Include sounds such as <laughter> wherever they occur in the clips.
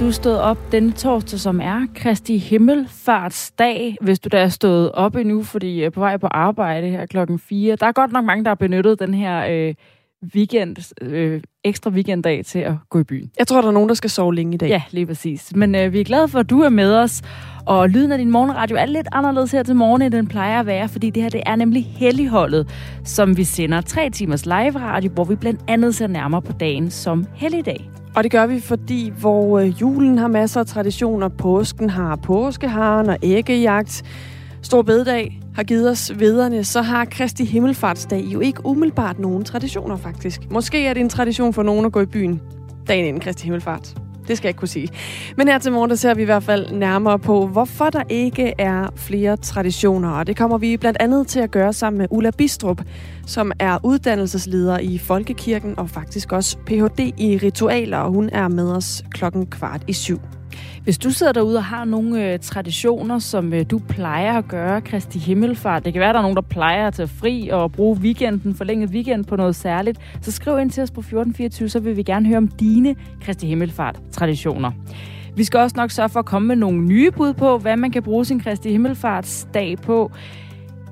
Du stod op den torsdag, som er Kristi Himmelfartsdag, hvis du da er stået op endnu, fordi jeg er på vej på arbejde her klokken 4. Der er godt nok mange, der har benyttet den her øh, weekend, øh, ekstra weekenddag til at gå i byen. Jeg tror, der er nogen, der skal sove længe i dag. Ja, lige præcis. Men øh, vi er glade for, at du er med os. Og lyden af din morgenradio er lidt anderledes her til morgen, end den plejer at være, fordi det her det er nemlig Helligholdet, som vi sender tre timers live radio, hvor vi blandt andet ser nærmere på dagen som helligdag. Og det gør vi, fordi hvor øh, julen har masser af traditioner, påsken har påskeharen og æggejagt, Stor bededag har givet os vederne, så har Kristi Himmelfartsdag jo ikke umiddelbart nogen traditioner faktisk. Måske er det en tradition for nogen at gå i byen dagen inden Kristi Himmelfart. Det skal jeg ikke kunne sige. Men her til morgen, der ser vi i hvert fald nærmere på, hvorfor der ikke er flere traditioner. Og det kommer vi blandt andet til at gøre sammen med Ulla Bistrup, som er uddannelsesleder i Folkekirken og faktisk også Ph.D. i ritualer, og hun er med os klokken kvart i syv. Hvis du sidder derude og har nogle øh, traditioner, som øh, du plejer at gøre, Kristi Himmelfart, det kan være, at der er nogen, der plejer at tage fri og bruge weekenden, forlænget weekend på noget særligt, så skriv ind til os på 1424, så vil vi gerne høre om dine Kristi Himmelfart-traditioner. Vi skal også nok sørge for at komme med nogle nye bud på, hvad man kan bruge sin Kristi Himmelfartsdag på.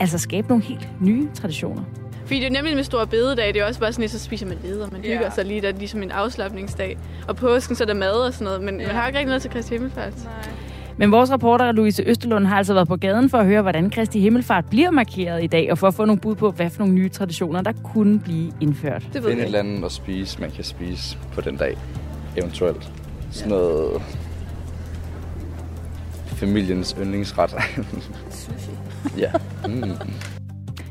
Altså skabe nogle helt nye traditioner. Fordi det er nemlig med store bededag, det er også bare sådan, at så spiser man leder, man hygger ja. sig lige, der er ligesom en afslappningsdag. Og påsken, så er der mad og sådan noget, men ja. man har ikke rigtig noget til Kristi Himmelfart. Nej. Men vores reporter, Louise Østerlund, har altså været på gaden for at høre, hvordan Kristi Himmelfart bliver markeret i dag, og for at få nogle bud på, hvad for nogle nye traditioner, der kunne blive indført. Det ved Find et eller andet at spise, man kan spise på den dag, eventuelt. Sådan ja. noget familiens yndlingsret. Sushi. ja. Mm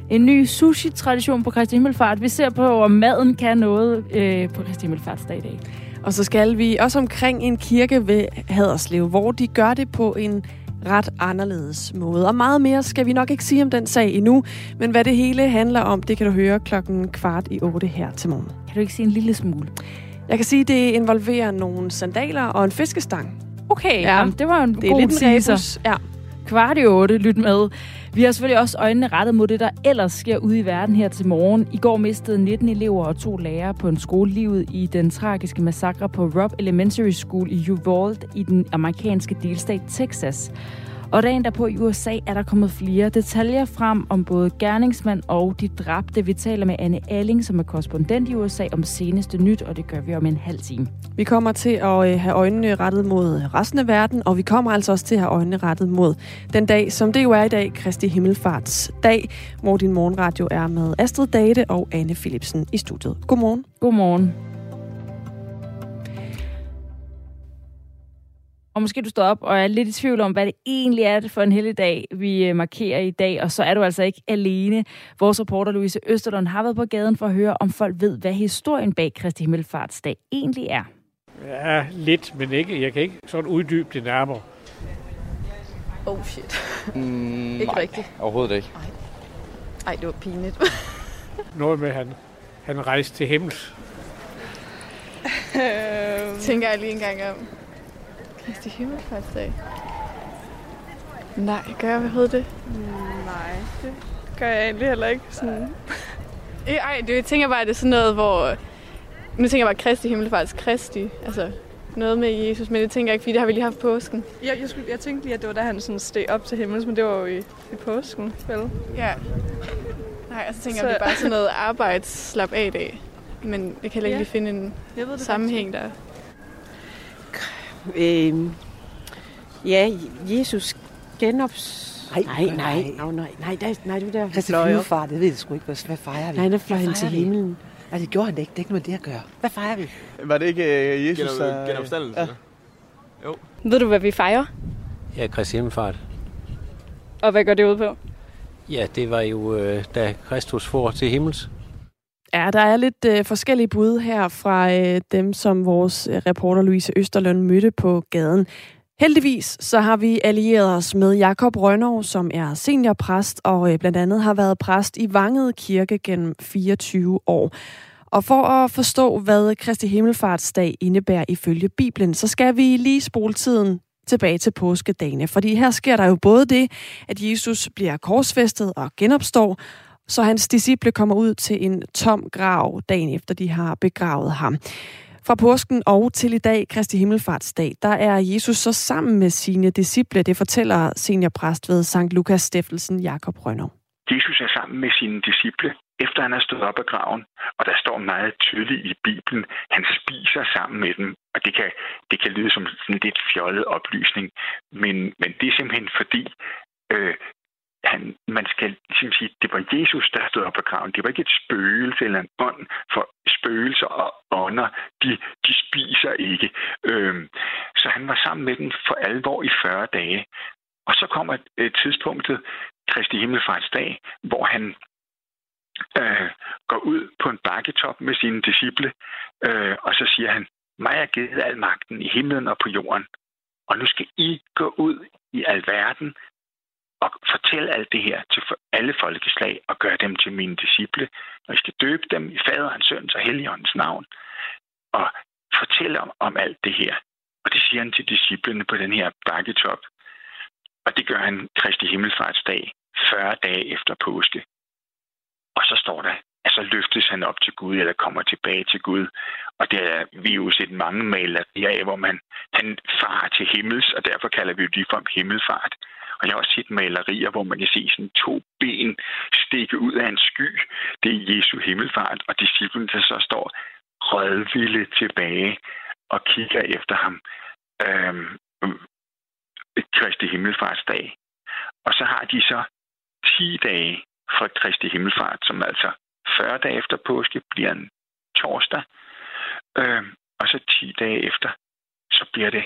en ny sushi-tradition på Kristi Himmelfart. Vi ser på, om maden kan noget øh, på Kristi Himmelfartsdag i dag. Og så skal vi også omkring en kirke ved Haderslev, hvor de gør det på en ret anderledes måde. Og meget mere skal vi nok ikke sige om den sag endnu, men hvad det hele handler om, det kan du høre klokken kvart i otte her til morgen. Kan du ikke sige en lille smule? Jeg kan sige, at det involverer nogle sandaler og en fiskestang. Okay, ja, jamen, det var en det god er lidt teaser. Ja. Kvart i otte, lyt med. Vi har selvfølgelig også øjnene rettet mod det, der ellers sker ude i verden her til morgen. I går mistede 19 elever og to lærere på en skole livet i den tragiske massakre på Robb Elementary School i Uvalde i den amerikanske delstat Texas. Og dagen derpå i USA er der kommet flere detaljer frem om både gerningsmand og de dræbte. Vi taler med Anne Alling, som er korrespondent i USA, om seneste nyt, og det gør vi om en halv time. Vi kommer til at øh, have øjnene rettet mod resten af verden, og vi kommer altså også til at have øjnene rettet mod den dag, som det jo er i dag, Kristi Himmelfarts dag, hvor din morgenradio er med Astrid Date og Anne Philipsen i studiet. Godmorgen. Godmorgen. Og måske du står op og er lidt i tvivl om, hvad det egentlig er for en heldig dag, vi øh, markerer i dag. Og så er du altså ikke alene. Vores reporter Louise Østerlund har været på gaden for at høre, om folk ved, hvad historien bag Kristi Himmelfartsdag egentlig er. Ja, lidt, men ikke. Jeg kan ikke sådan uddybe det nærmere. Oh shit. Mm, ikke nej, rigtigt. overhovedet ikke. Ej. Ej, det var pinligt. <laughs> Noget med, at han, han rejste til himmels. <laughs> Tænker jeg lige en gang om. Kristi Himmelfartsdag. Nej, gør jeg overhovedet det? Nej, det gør jeg egentlig heller ikke. Sådan. Ej, det, jeg tænker bare, at det er sådan noget, hvor... Nu tænker jeg bare Kristi Himmelfarts Kristi. Altså, noget med Jesus, men det tænker jeg ikke, fordi det har vi lige haft påsken. Jeg, jeg, skulle, jeg tænkte lige, at det var da han sådan steg op til himmels, men det var jo i, i påsken, vel? Ja. Nej, og så tænker så... jeg, det er bare sådan noget arbejdsslap af dag. Men jeg kan heller ikke ja. lige finde en jeg ved det sammenhæng der. Øh, ja, Jesus genops... Nej, nej, nej, nej, nej, nej, nej, nej, det der Kristi flyvefart, det ved jeg sgu ikke, hvad, fejrer vi? Nej, der fløj han til himlen. Nej, det gjorde han ikke, det er ikke noget med det at gøre. Hvad fejrer vi? Var det ikke uh, Jesus, der... Genopstandelse? Ja. Jo. Ved du, hvad vi fejrer? Ja, Kristi Himmelfart. Og hvad går det ud på? Ja, det var jo, øh, da Kristus får til himmels. Ja, der er lidt øh, forskellige bud her fra øh, dem, som vores øh, reporter Louise Østerlund mødte på gaden. Heldigvis så har vi allieret os med Jakob Rønnow, som er seniorpræst og øh, blandt andet har været præst i Vanget Kirke gennem 24 år. Og for at forstå, hvad Kristi Himmelfartsdag indebærer ifølge Bibelen, så skal vi lige spole tiden tilbage til påskedagene. Fordi her sker der jo både det, at Jesus bliver korsfæstet og genopstår, så hans disciple kommer ud til en tom grav dagen efter, de har begravet ham. Fra påsken og til i dag, Kristi Himmelfartsdag, der er Jesus så sammen med sine disciple. Det fortæller seniorpræst ved St. Lukas Stiftelsen Jakob Rønner. Jesus er sammen med sine disciple, efter han er stået op af graven, og der står meget tydeligt i Bibelen, han spiser sammen med dem, og det kan, det kan lyde som sådan lidt fjollet oplysning, men, men det er simpelthen fordi, øh, han, man skal ligesom sige, det var Jesus, der stod op af graven. Det var ikke et spøgelse eller en ånd, for spøgelser og ånder, de, de spiser ikke. Øhm, så han var sammen med dem for alvor i 40 dage. Og så kommer øh, tidspunktet, Kristi Himmelfartsdag, hvor han øh, går ud på en bakketop med sine disciple, øh, og så siger han, mig er givet al magten i himlen og på jorden. Og nu skal I gå ud i al verden og fortælle alt det her til alle folkeslag og gøre dem til mine disciple. Og I skal døbe dem i faderens, søns og helligåndens navn og fortælle om, om alt det her. Og det siger han til disciplene på den her bakketop. Og det gør han Kristi Himmelfartsdag, 40 dage efter påske. Og så står der, at så løftes han op til Gud, eller kommer tilbage til Gud. Og det er vi jo set mange malerier af, hvor man, han farer til himmels, og derfor kalder vi jo det for himmelfart. Man har også set malerier, hvor man kan se sådan to ben stikke ud af en sky. Det er Jesu himmelfart, og disciplen, der så står rødvilde tilbage og kigger efter ham. Øhm, Kristi himmelfartsdag. Og så har de så 10 dage fra Kristi himmelfart, som altså 40 dage efter påske bliver en torsdag. Øhm, og så 10 dage efter, så bliver det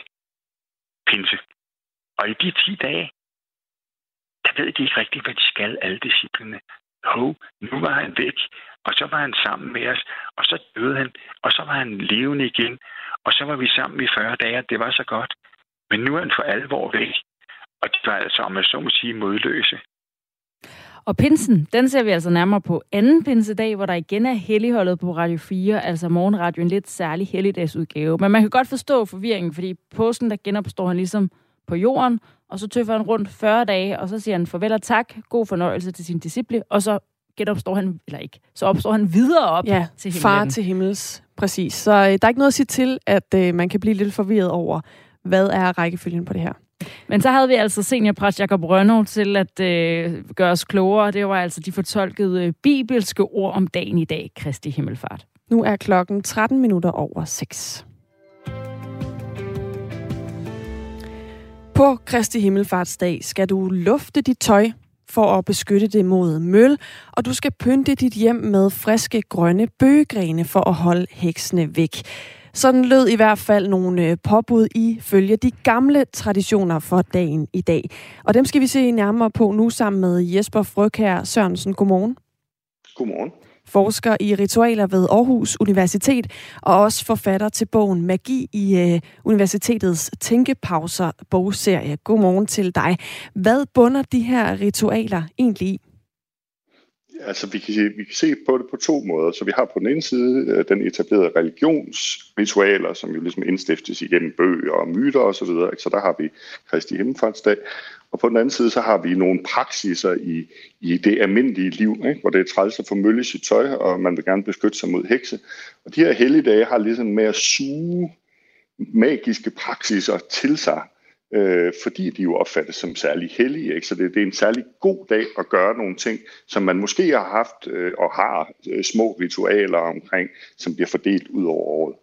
pinse. Og i de 10 dage, ved de ikke rigtigt, hvad de skal, alle disciplene. Ho, nu var han væk, og så var han sammen med os, og så døde han, og så var han levende igen, og så var vi sammen i 40 dage, det var så godt. Men nu er han for alvor væk, og det var altså, om jeg så må sige, modløse. Og pinsen, den ser vi altså nærmere på anden pinsedag, hvor der igen er helligholdet på Radio 4, altså morgenradio, en lidt særlig helligdagsudgave. Men man kan godt forstå forvirringen, fordi påsken, der genopstår han ligesom på jorden, og så tøffer han rundt 40 dage, og så siger han farvel og tak, god fornøjelse til sin disciple, og så genopstår han, eller ikke, så opstår han videre op ja, til himlen. far til himmels, præcis. Så øh, der er ikke noget at sige til, at øh, man kan blive lidt forvirret over, hvad er rækkefølgen på det her. Men så havde vi altså seniorpræst Jacob Rønnow til at øh, gøre os klogere. Det var altså de fortolkede øh, bibelske ord om dagen i dag, Kristi Himmelfart. Nu er klokken 13 minutter over 6. På Kristi Himmelfartsdag skal du lufte dit tøj for at beskytte det mod møl, og du skal pynte dit hjem med friske grønne bøgegrene for at holde heksene væk. Sådan lød i hvert fald nogle øh, påbud i følge de gamle traditioner for dagen i dag. Og dem skal vi se nærmere på nu sammen med Jesper Frøkær Sørensen. Godmorgen. Godmorgen. Forsker i ritualer ved Aarhus Universitet og også forfatter til bogen Magi i øh, universitetets Tænkepauser bogserie. Godmorgen til dig. Hvad bunder de her ritualer egentlig i? Altså, vi kan, vi kan se på det på to måder. Så vi har på den ene side øh, den etablerede religionsritualer, som jo ligesom indstiftes igennem bøger og myter osv. Så, videre. så der har vi Kristi Himmelfartsdag. Og på den anden side, så har vi nogle praksiser i, i det almindelige liv, ikke? hvor det er træls at få mølle sit tøj, og man vil gerne beskytte sig mod hekse. Og de her helligdage har ligesom med at suge magiske praksiser til sig, øh, fordi de jo opfattes som særlig hellige. Ikke? Så det, det er en særlig god dag at gøre nogle ting, som man måske har haft øh, og har øh, små ritualer omkring, som bliver fordelt ud over året.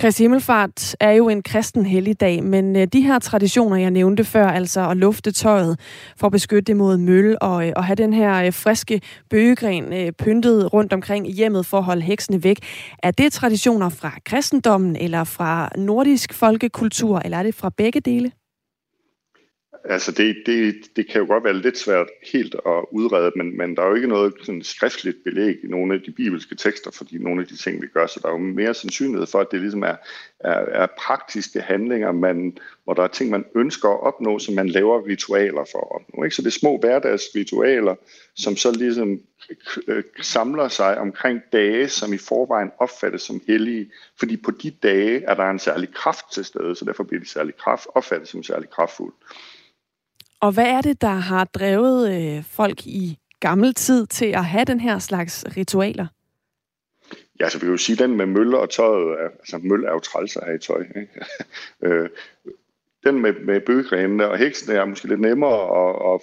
Kristi Himmelfart er jo en kristen helligdag, men øh, de her traditioner, jeg nævnte før, altså at lufte tøjet for at beskytte det mod møl og, øh, og have den her øh, friske bøgegren pyntet rundt omkring i hjemmet for at holde heksene væk, er det traditioner fra kristendommen eller fra nordisk folkekultur, eller er det fra begge dele? Altså det, det, det kan jo godt være lidt svært helt at udrede, men, men der er jo ikke noget sådan skriftligt belæg i nogle af de bibelske tekster for de, nogle af de ting, vi gør, så der er jo mere sandsynlighed for, at det ligesom er, er, er praktiske handlinger, man, hvor der er ting, man ønsker at opnå, som man laver ritualer for at opnå. Ikke? Så det er små hverdagsritualer, som så ligesom øh, samler sig omkring dage, som i forvejen opfattes som hellige, fordi på de dage er der en særlig kraft til stede, så derfor bliver de særlig kraft, opfattet som særlig kraftfuldt. Og hvad er det, der har drevet øh, folk i gammel tid til at have den her slags ritualer? Ja, så vi kan jo sige, den med møller og tøjet, er, altså møl er jo træls at have i tøj. Ikke? <laughs> Øh, den med, med bøgegrenene og heksen er måske lidt nemmere at, at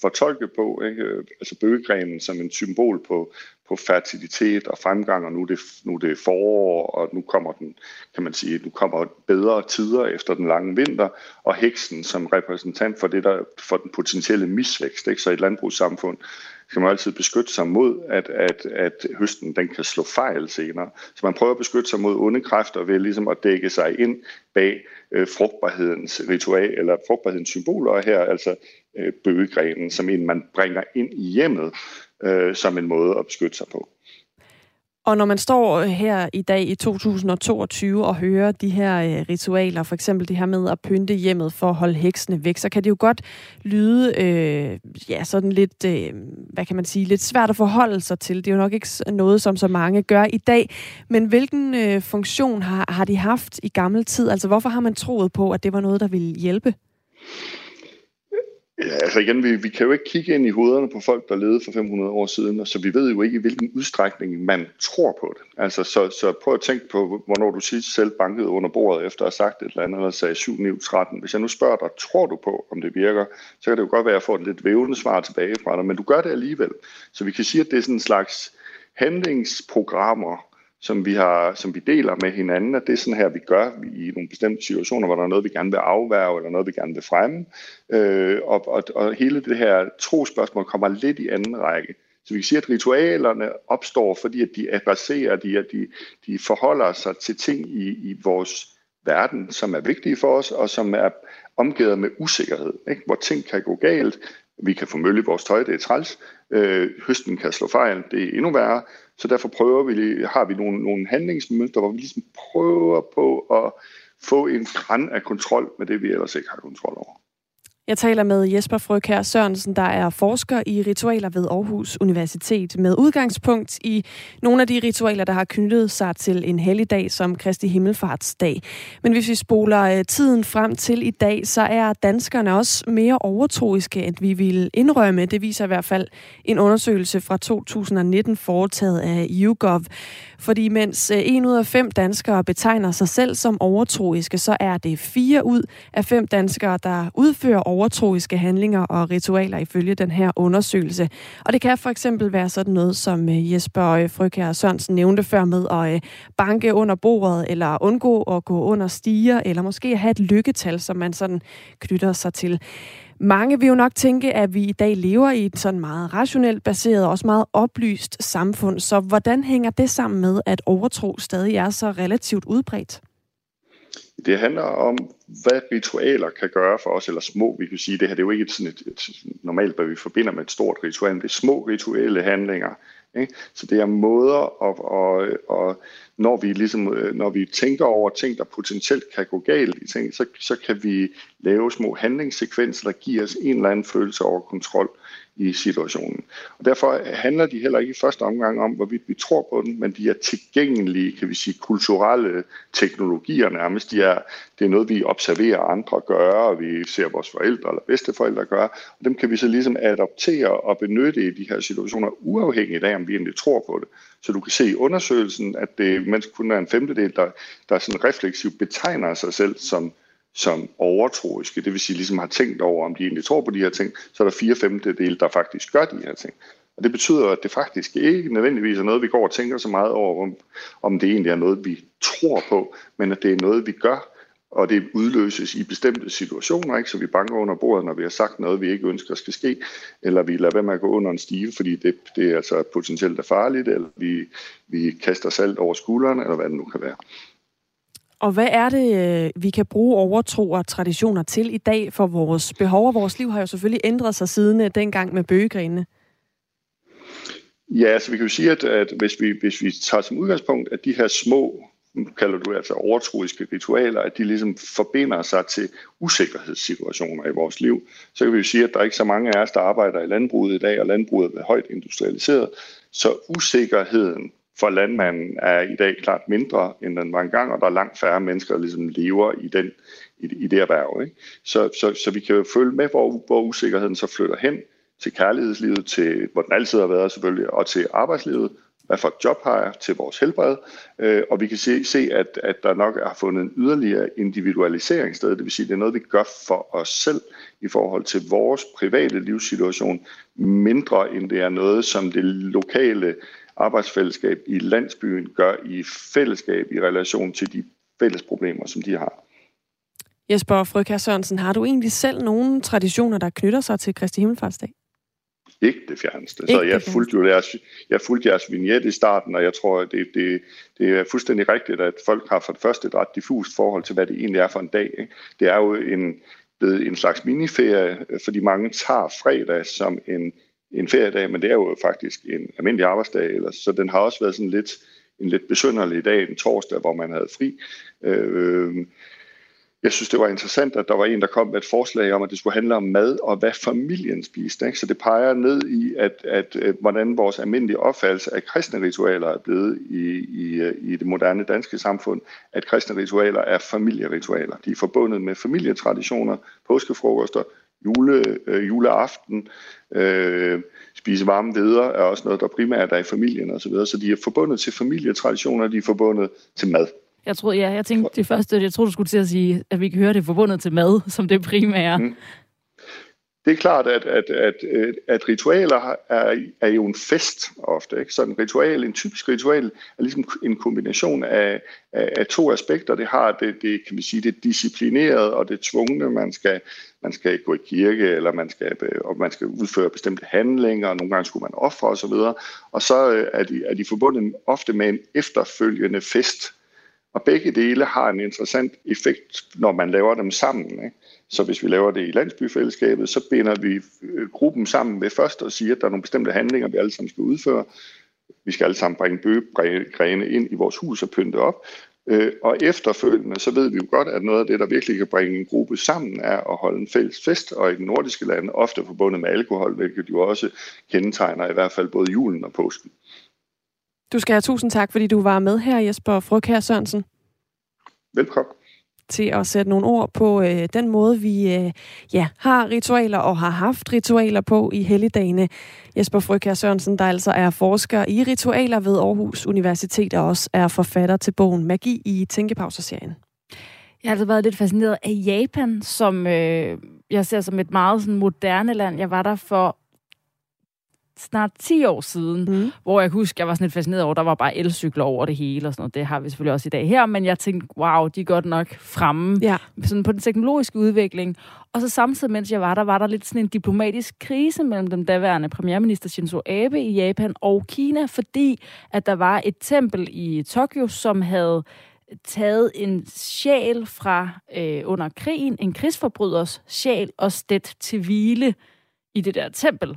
fortolke på. Ikke? Øh, altså bøgegrenen som en symbol på, på fertilitet og fremgang, og nu er, det, nu er det forår, og nu kommer den, kan man sige, nu kommer bedre tider efter den lange vinter, og heksen som repræsentant for, det der, for den potentielle misvækst. Ikke? Så i et landbrugssamfund skal man altid beskytte sig mod, at, at, at høsten den kan slå fejl senere. Så man prøver at beskytte sig mod onde kræfter ved ligesom at dække sig ind bag øh, frugtbarhedens ritual, eller frugtbarhedens symboler her, altså øh, bøgegrenen, som en man bringer ind i hjemmet øh, som en måde at beskytte sig på. Og når man står her i dag i 2022 og hører de her øh, ritualer, for eksempel det her med at pynte hjemmet for at holde heksene væk, så kan det jo godt lyde øh, ja, sådan lidt, øh, hvad kan man sige, lidt svært at forholde sig til. Det er jo nok ikke noget, som så mange gør i dag. Men hvilken øh, funktion har, har de haft i gammel tid? Altså hvorfor har man troet på, at det var noget, der ville hjælpe? Ja, altså igen, vi, vi kan jo ikke kigge ind i hovederne på folk, der levede for 500 år siden, og så vi ved jo ikke, i hvilken udstrækning man tror på det. Altså, så, så prøv at tænke på, hvornår du sidst selv bankede under bordet, efter at have sagt et eller andet, eller sagde 7, 9, 13. Hvis jeg nu spørger dig, tror du på, om det virker, så kan det jo godt være, at jeg får et lidt vævende svar tilbage fra dig, men du gør det alligevel. Så vi kan sige, at det er sådan en slags handlingsprogrammer, som vi, har, som vi deler med hinanden, at det er sådan her, vi gør i nogle bestemte situationer, hvor der er noget, vi gerne vil afværge, eller noget, vi gerne vil fremme. Øh, og, og, og hele det her trospørgsmål kommer lidt i anden række. Så vi kan sige, at ritualerne opstår, fordi at de adresserer, de, at de, de forholder sig til ting i, i vores verden, som er vigtige for os, og som er omgivet med usikkerhed, ikke? hvor ting kan gå galt. Vi kan få mølle i vores tøj, det er træls. Øh, høsten kan slå fejl, det er endnu værre. Så derfor prøver vi, har vi nogle, nogle handlingsmønstre, hvor vi ligesom prøver på at få en græn af kontrol med det, vi ellers ikke har kontrol over. Jeg taler med Jesper Frøkær Sørensen, der er forsker i ritualer ved Aarhus Universitet, med udgangspunkt i nogle af de ritualer, der har knyttet sig til en helligdag som Kristi Himmelfartsdag. Men hvis vi spoler øh, tiden frem til i dag, så er danskerne også mere overtroiske, end vi vil indrømme. Det viser i hvert fald en undersøgelse fra 2019 foretaget af YouGov. Fordi mens øh, en ud af fem danskere betegner sig selv som overtroiske, så er det fire ud af fem danskere, der udfører overtroiske handlinger og ritualer ifølge den her undersøgelse. Og det kan for eksempel være sådan noget, som øh, Jesper øh, Frøkær Sørensen nævnte før med at øh, banke under bordet, eller undgå at gå under stiger, eller måske have et lykketal, som man sådan knytter sig til. Mange vil jo nok tænke, at vi i dag lever i et sådan meget rationelt baseret og også meget oplyst samfund. Så hvordan hænger det sammen med, at overtro stadig er så relativt udbredt? Det handler om, hvad ritualer kan gøre for os, eller små, vi kan sige. Det her det er jo ikke sådan et, et normalt, hvad vi forbinder med et stort ritual. Det er små rituelle handlinger. Ikke? Så det er måder, og, og, og når, vi ligesom, øh, når vi tænker over ting, der potentielt kan gå galt i ting, så, så kan vi lave små handlingssekvenser, der giver os en eller anden følelse over kontrol i situationen. Og derfor handler de heller ikke i første omgang om, hvorvidt vi tror på dem, men de er tilgængelige, kan vi sige, kulturelle teknologier nærmest. De er, det er noget, vi observerer andre gøre, og vi ser vores forældre eller bedsteforældre gøre, og dem kan vi så ligesom adoptere og benytte i de her situationer, uafhængigt af, om vi egentlig tror på det. Så du kan se i undersøgelsen, at det mens kun er en femtedel, der, der sådan refleksivt betegner sig selv som som overtroiske, det vil sige ligesom har tænkt over, om de egentlig tror på de her ting, så er der fire femtedele, der faktisk gør de her ting. Og det betyder, at det faktisk ikke nødvendigvis er noget, vi går og tænker så meget over, om, om det egentlig er noget, vi tror på, men at det er noget, vi gør, og det udløses i bestemte situationer, ikke? så vi banker under bordet, når vi har sagt noget, vi ikke ønsker skal ske, eller vi lader være med at gå under en stige, fordi det, det er altså potentielt er farligt, eller vi, vi kaster salt over skuldrene, eller hvad det nu kan være. Og hvad er det, øh, vi kan bruge overtro og traditioner til i dag for vores behov? Og vores liv har jo selvfølgelig ændret sig siden øh, dengang med bøgegrenene. Ja, altså vi kan jo sige, at, at hvis, vi, hvis vi tager som udgangspunkt, at de her små, kalder du altså overtroiske ritualer, at de ligesom forbinder sig til usikkerhedssituationer i vores liv, så kan vi jo sige, at der er ikke så mange af os, der arbejder i landbruget i dag, og landbruget er højt industrialiseret. Så usikkerheden for landmanden er i dag klart mindre, end den var engang, og der er langt færre mennesker, der ligesom lever i, den, i, i det erhverv. Ikke? Så, så, så vi kan jo følge med, hvor, hvor usikkerheden så flytter hen til kærlighedslivet, til hvor den altid har været selvfølgelig, og til arbejdslivet, hvad for et job har jeg til vores helbred, øh, og vi kan se, se at, at der nok er fundet en yderligere individualisering sted, det vil sige, at det er noget, vi gør for os selv i forhold til vores private livssituation, mindre end det er noget, som det lokale arbejdsfællesskab i landsbyen gør i fællesskab i relation til de fælles problemer, som de har. Jesper Frøkær Sørensen, har du egentlig selv nogle traditioner, der knytter sig til Kristi Himmelfartsdag? Ikke det fjerneste. Ikke så jeg fulgte jo jeres, jeg fulgte jeres vignette i starten, og jeg tror, det, det, det er fuldstændig rigtigt, at folk har for det første et ret diffust forhold til, hvad det egentlig er for en dag. Ikke? Det er jo en, blevet en slags miniferie, fordi mange tager fredag som en, en feriedag, men det er jo faktisk en almindelig arbejdsdag, eller, så den har også været sådan lidt en lidt besynderlig dag, en torsdag, hvor man havde fri. Øh, jeg synes, det var interessant, at der var en, der kom med et forslag om, at det skulle handle om mad og hvad familien spiste. Ikke? Så det peger ned i, at, at, at hvordan vores almindelige opfattelse af kristne ritualer er blevet i, i, øh, i det moderne danske samfund, at kristne ritualer er familieritualer. De er forbundet med familietraditioner, påskefrokoster, jule, øh, juleaften, øh, spise varme veder er også noget, der primært er i familien osv. Så, videre. så de er forbundet til familietraditioner, de er forbundet til mad. Jeg troede, ja, jeg tænkte det første, jeg troede, du skulle til at sige, at vi kan høre det forbundet til mad, som det primære. Mm. Det er klart, at, at, at, at ritualer er, er jo en fest ofte. Ikke? Så en ritual, en typisk ritual, er ligesom en kombination af, af, af to aspekter. Det har det, det, kan vi sige, det disciplinerede og det tvungne. Man skal, man skal gå i kirke, eller man skal, øh, og man skal udføre bestemte handlinger, og nogle gange skulle man ofre osv. Og, og så øh, er de, er de forbundet ofte med en efterfølgende fest, og begge dele har en interessant effekt, når man laver dem sammen. Ikke? Så hvis vi laver det i landsbyfællesskabet, så binder vi øh, gruppen sammen ved først at sige, at der er nogle bestemte handlinger, vi alle sammen skal udføre. Vi skal alle sammen bringe bøgegrene ind i vores hus og pynte op. Øh, og efterfølgende, så ved vi jo godt, at noget af det, der virkelig kan bringe en gruppe sammen, er at holde en fælles fest, og i den nordiske lande ofte forbundet med alkohol, hvilket jo også kendetegner i hvert fald både julen og påsken. Du skal have tusind tak, fordi du var med her, Jesper Frøkær Sørensen. Velkommen til at sætte nogle ord på øh, den måde, vi øh, ja, har ritualer og har haft ritualer på i helligdagene. Jesper Frøkær Sørensen, der altså er forsker i ritualer ved Aarhus Universitet og også er forfatter til bogen Magi i Tænkepauserserien. Jeg har altså været lidt fascineret af Japan, som øh, jeg ser som et meget sådan, moderne land. Jeg var der for snart 10 år siden, mm. hvor jeg husker, jeg var sådan lidt fascineret over, der var bare elcykler over det hele og sådan noget. Det har vi selvfølgelig også i dag her, men jeg tænkte, wow, de er godt nok fremme ja. sådan på den teknologiske udvikling. Og så samtidig, mens jeg var der, var der lidt sådan en diplomatisk krise mellem den daværende premierminister Shinzo Abe i Japan og Kina, fordi at der var et tempel i Tokyo, som havde taget en sjæl fra øh, under krigen, en krigsforbryders sjæl, og stedt til hvile i det der tempel.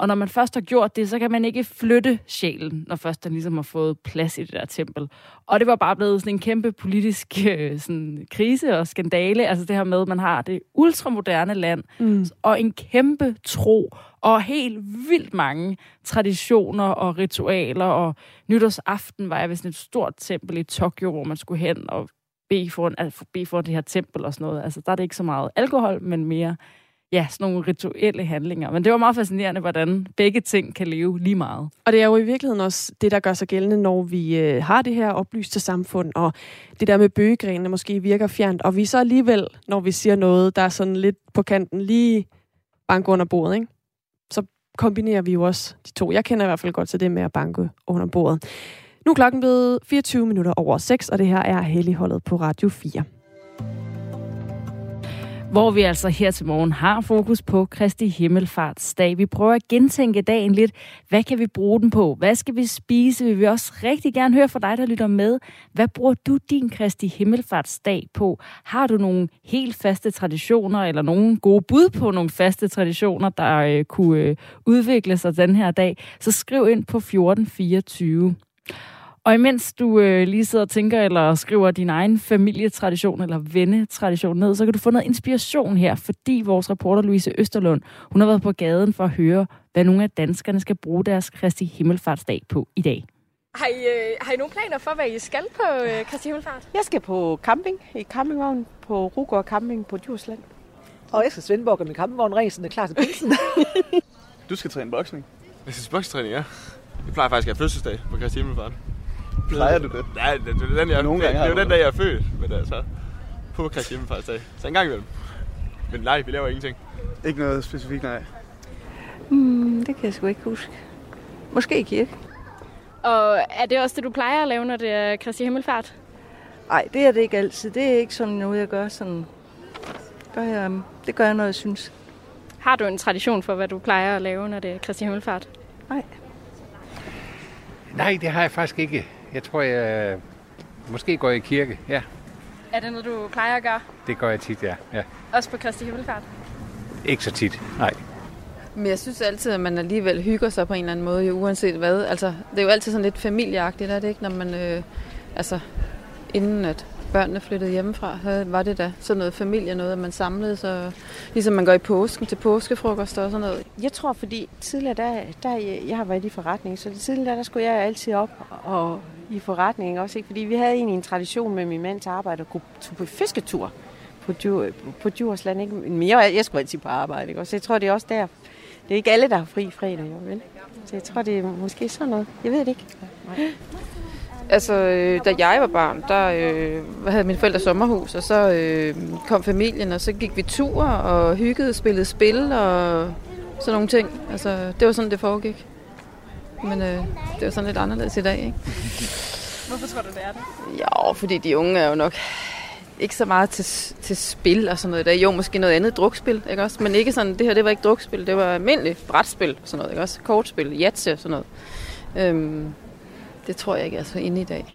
Og når man først har gjort det, så kan man ikke flytte sjælen, når først den ligesom har fået plads i det der tempel. Og det var bare blevet sådan en kæmpe politisk øh, sådan, krise og skandale. Altså det her med, at man har det ultramoderne land, mm. og en kæmpe tro, og helt vildt mange traditioner og ritualer. Og nytårsaften var jeg ved sådan et stort tempel i Tokyo, hvor man skulle hen og bede for, altså, bede for det her tempel og sådan noget. Altså der er det ikke så meget alkohol, men mere ja, sådan nogle rituelle handlinger. Men det var meget fascinerende, hvordan begge ting kan leve lige meget. Og det er jo i virkeligheden også det, der gør sig gældende, når vi øh, har det her oplyste samfund, og det der med bøgegrenene måske virker fjernt, og vi så alligevel, når vi siger noget, der er sådan lidt på kanten, lige banke under bordet, ikke? så kombinerer vi jo også de to. Jeg kender i hvert fald godt til det med at banke under bordet. Nu er klokken blevet 24 minutter over 6, og det her er Helligholdet på Radio 4 hvor vi altså her til morgen har fokus på Kristi Himmelfartsdag. Vi prøver at gentænke dagen lidt. Hvad kan vi bruge den på? Hvad skal vi spise? Vi vil også rigtig gerne høre fra dig, der lytter med. Hvad bruger du din Kristi Himmelfartsdag på? Har du nogle helt faste traditioner, eller nogle gode bud på nogle faste traditioner, der øh, kunne øh, udvikle sig den her dag? Så skriv ind på 1424. Og imens du øh, lige sidder og tænker eller skriver din egen familietradition eller vennetradition ned, så kan du få noget inspiration her, fordi vores reporter Louise Østerlund, hun har været på gaden for at høre, hvad nogle af danskerne skal bruge deres Kristi Himmelfartsdag på i dag. Har I, øh, har I nogle planer for, hvad I skal på øh, Kristi Himmelfart? Jeg skal på camping, i campingvogn på Rugård Camping på Djursland. Og jeg skal Svendborg med campingvogn ræsen er klar til pinsen. <laughs> du skal træne boksning. Jeg skal bokstræning, ja. Jeg plejer faktisk at have fødselsdag på Kristi Himmelfart. Plejer du det? Nej, det, det, er den, jeg, Nogle det, gange det, det, er jo du den dag, jeg er født. Men altså, på Kristi Himmelfartsdag. Så en gang imellem. Men nej, vi laver ingenting. Ikke noget specifikt, nej. Hmm, det kan jeg sgu ikke huske. Måske i kirke. Og er det også det, du plejer at lave, når det er Kristi Himmelfart? Nej, det er det ikke altid. Det er ikke sådan noget, jeg gør sådan... Gør jeg, det gør jeg, når jeg synes. Har du en tradition for, hvad du plejer at lave, når det er Kristi Himmelfart? Nej. Nej, det har jeg faktisk ikke. Jeg tror, jeg måske går i kirke. Ja, Er det noget, du plejer at gøre? det gør jeg tit, ja. ja. Også på Kristi Himmelfart? Ikke så tit, nej. Men jeg synes altid, at man alligevel hygger sig på en eller anden måde, jo, uanset hvad. Altså, det er jo altid sådan lidt familieagtigt, er det ikke? Når man, øh, altså, inden at børnene flyttede hjemmefra, var det da sådan noget familie, noget, at man samlede sig, ligesom man går i påsken til påskefrokost og sådan noget. Jeg tror, fordi tidligere, der, der jeg har været i forretning, så tidligere, der skulle jeg altid op og i forretningen også, ikke? Fordi vi havde egentlig en tradition med min mands arbejde at gå på fisketur på, Djur, på Djursland, ikke? Men jeg, jeg skulle altid på arbejde, ikke? Så jeg tror, det er også der. Det er ikke alle, der har fri fredag, jo, vel? Så jeg tror, det er måske sådan noget. Jeg ved det ikke. <gasps> Altså, øh, da jeg var barn, der øh, havde mine forældre sommerhus, og så øh, kom familien, og så gik vi tur og hyggede, spillede spil og sådan nogle ting. Altså, det var sådan, det foregik. Men øh, det var sådan lidt anderledes i dag, ikke? Hvorfor tror du, det er det? Jo, fordi de unge er jo nok ikke så meget til, til spil og sådan noget. Der er jo måske noget andet drukspil, ikke også? Men ikke sådan, det her det var ikke drukspil, det var almindeligt brætspil, sådan noget, ikke også? Kortspil, jatse og sådan noget. Øhm, det tror jeg ikke er så inde i dag.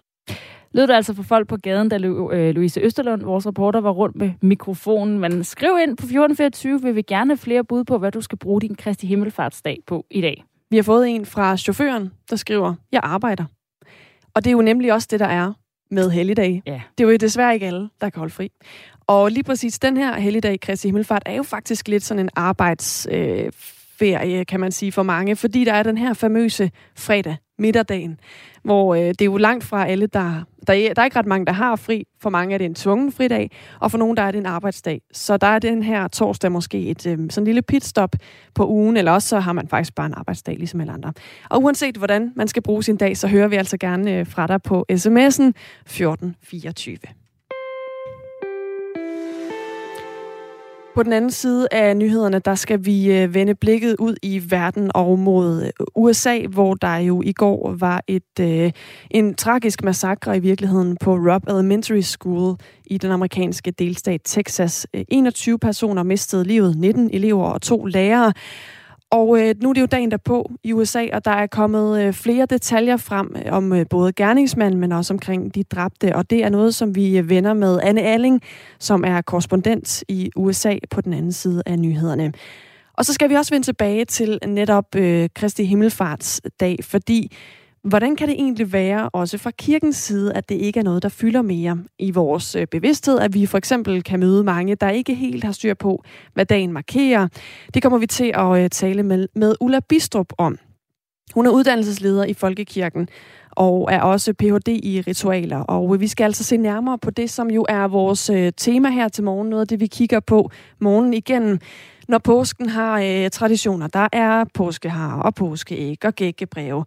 Lød det altså for folk på gaden, da øh, Louise Østerlund, vores reporter, var rundt med mikrofonen. Men skriv ind på 1424, vil vi gerne have flere bud på, hvad du skal bruge din Kristi Himmelfartsdag på i dag. Vi har fået en fra chaufføren, der skriver, jeg arbejder. Og det er jo nemlig også det, der er med helligdag. Ja. Det er jo desværre ikke alle, der kan holde fri. Og lige præcis den her helligdag, Kristi Himmelfart, er jo faktisk lidt sådan en arbejdsferie, øh, ferie, kan man sige, for mange, fordi der er den her famøse fredag, midterdagen, hvor øh, det er jo langt fra alle, der, der, der er ikke ret mange, der har fri. For mange er det en tvungen fridag, og for nogle der er det en arbejdsdag. Så der er den her torsdag måske et øh, sådan lille pitstop på ugen, eller også så har man faktisk bare en arbejdsdag, ligesom alle andre. Og uanset hvordan man skal bruge sin dag, så hører vi altså gerne øh, fra dig på sms'en 1424. På den anden side af nyhederne, der skal vi øh, vende blikket ud i verden og mod øh, USA, hvor der jo i går var et øh, en tragisk massakre i virkeligheden på Robb Elementary School i den amerikanske delstat Texas. Øh, 21 personer mistede livet, 19 elever og to lærere. Og øh, nu er det jo dagen derpå i USA, og der er kommet øh, flere detaljer frem øh, om øh, både gerningsmanden, men også omkring de dræbte. Og det er noget, som vi øh, vender med Anne Alling, som er korrespondent i USA på den anden side af nyhederne. Og så skal vi også vende tilbage til netop øh, Kristi Himmelfartsdag, fordi hvordan kan det egentlig være, også fra kirkens side, at det ikke er noget, der fylder mere i vores øh, bevidsthed, at vi for eksempel kan møde mange, der ikke helt har styr på, hvad dagen markerer. Det kommer vi til at øh, tale med, med Ulla Bistrup om. Hun er uddannelsesleder i Folkekirken og er også Ph.D. i ritualer. Og øh, vi skal altså se nærmere på det, som jo er vores tema her til morgen. Noget af det, vi kigger på morgen igennem. Når påsken har øh, traditioner, der er påskehar og påskeæg og gækkebreve.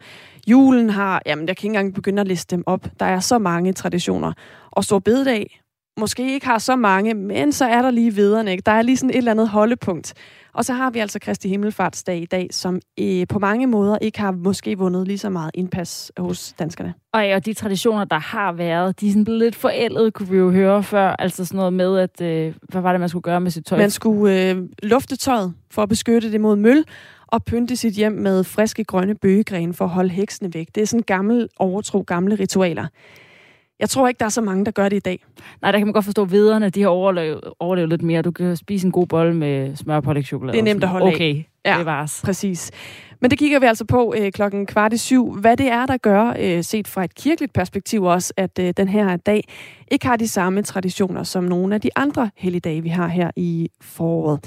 Julen har, jamen jeg kan ikke engang begynde at liste dem op. Der er så mange traditioner. Og Stor Bededag måske ikke har så mange, men så er der lige vederne. Ikke? Der er lige sådan et eller andet holdepunkt. Og så har vi altså Kristi Himmelfartsdag i dag, som øh, på mange måder ikke har måske vundet lige så meget indpas hos danskerne. Og, ja, og de traditioner, der har været, de er sådan blevet lidt forældet, kunne vi jo høre før. Altså sådan noget med, at øh, hvad var det, man skulle gøre med sit tøj? Man skulle øh, lufte tøjet for at beskytte det mod møl, og pynte sit hjem med friske grønne bøgegrene for at holde heksene væk. Det er sådan gammel overtro, gamle ritualer. Jeg tror ikke, der er så mange, der gør det i dag. Nej, der kan man godt forstå, at vederne, de har overlevet, overlevet lidt mere. Du kan spise en god bolle med smør og pålægtschokolade. Det er nemt at holde okay. af. Ja, det var præcis. Men det kigger vi altså på øh, klokken kvart i syv. Hvad det er, der gør, øh, set fra et kirkeligt perspektiv også, at øh, den her dag ikke har de samme traditioner som nogle af de andre helligdage, vi har her i foråret.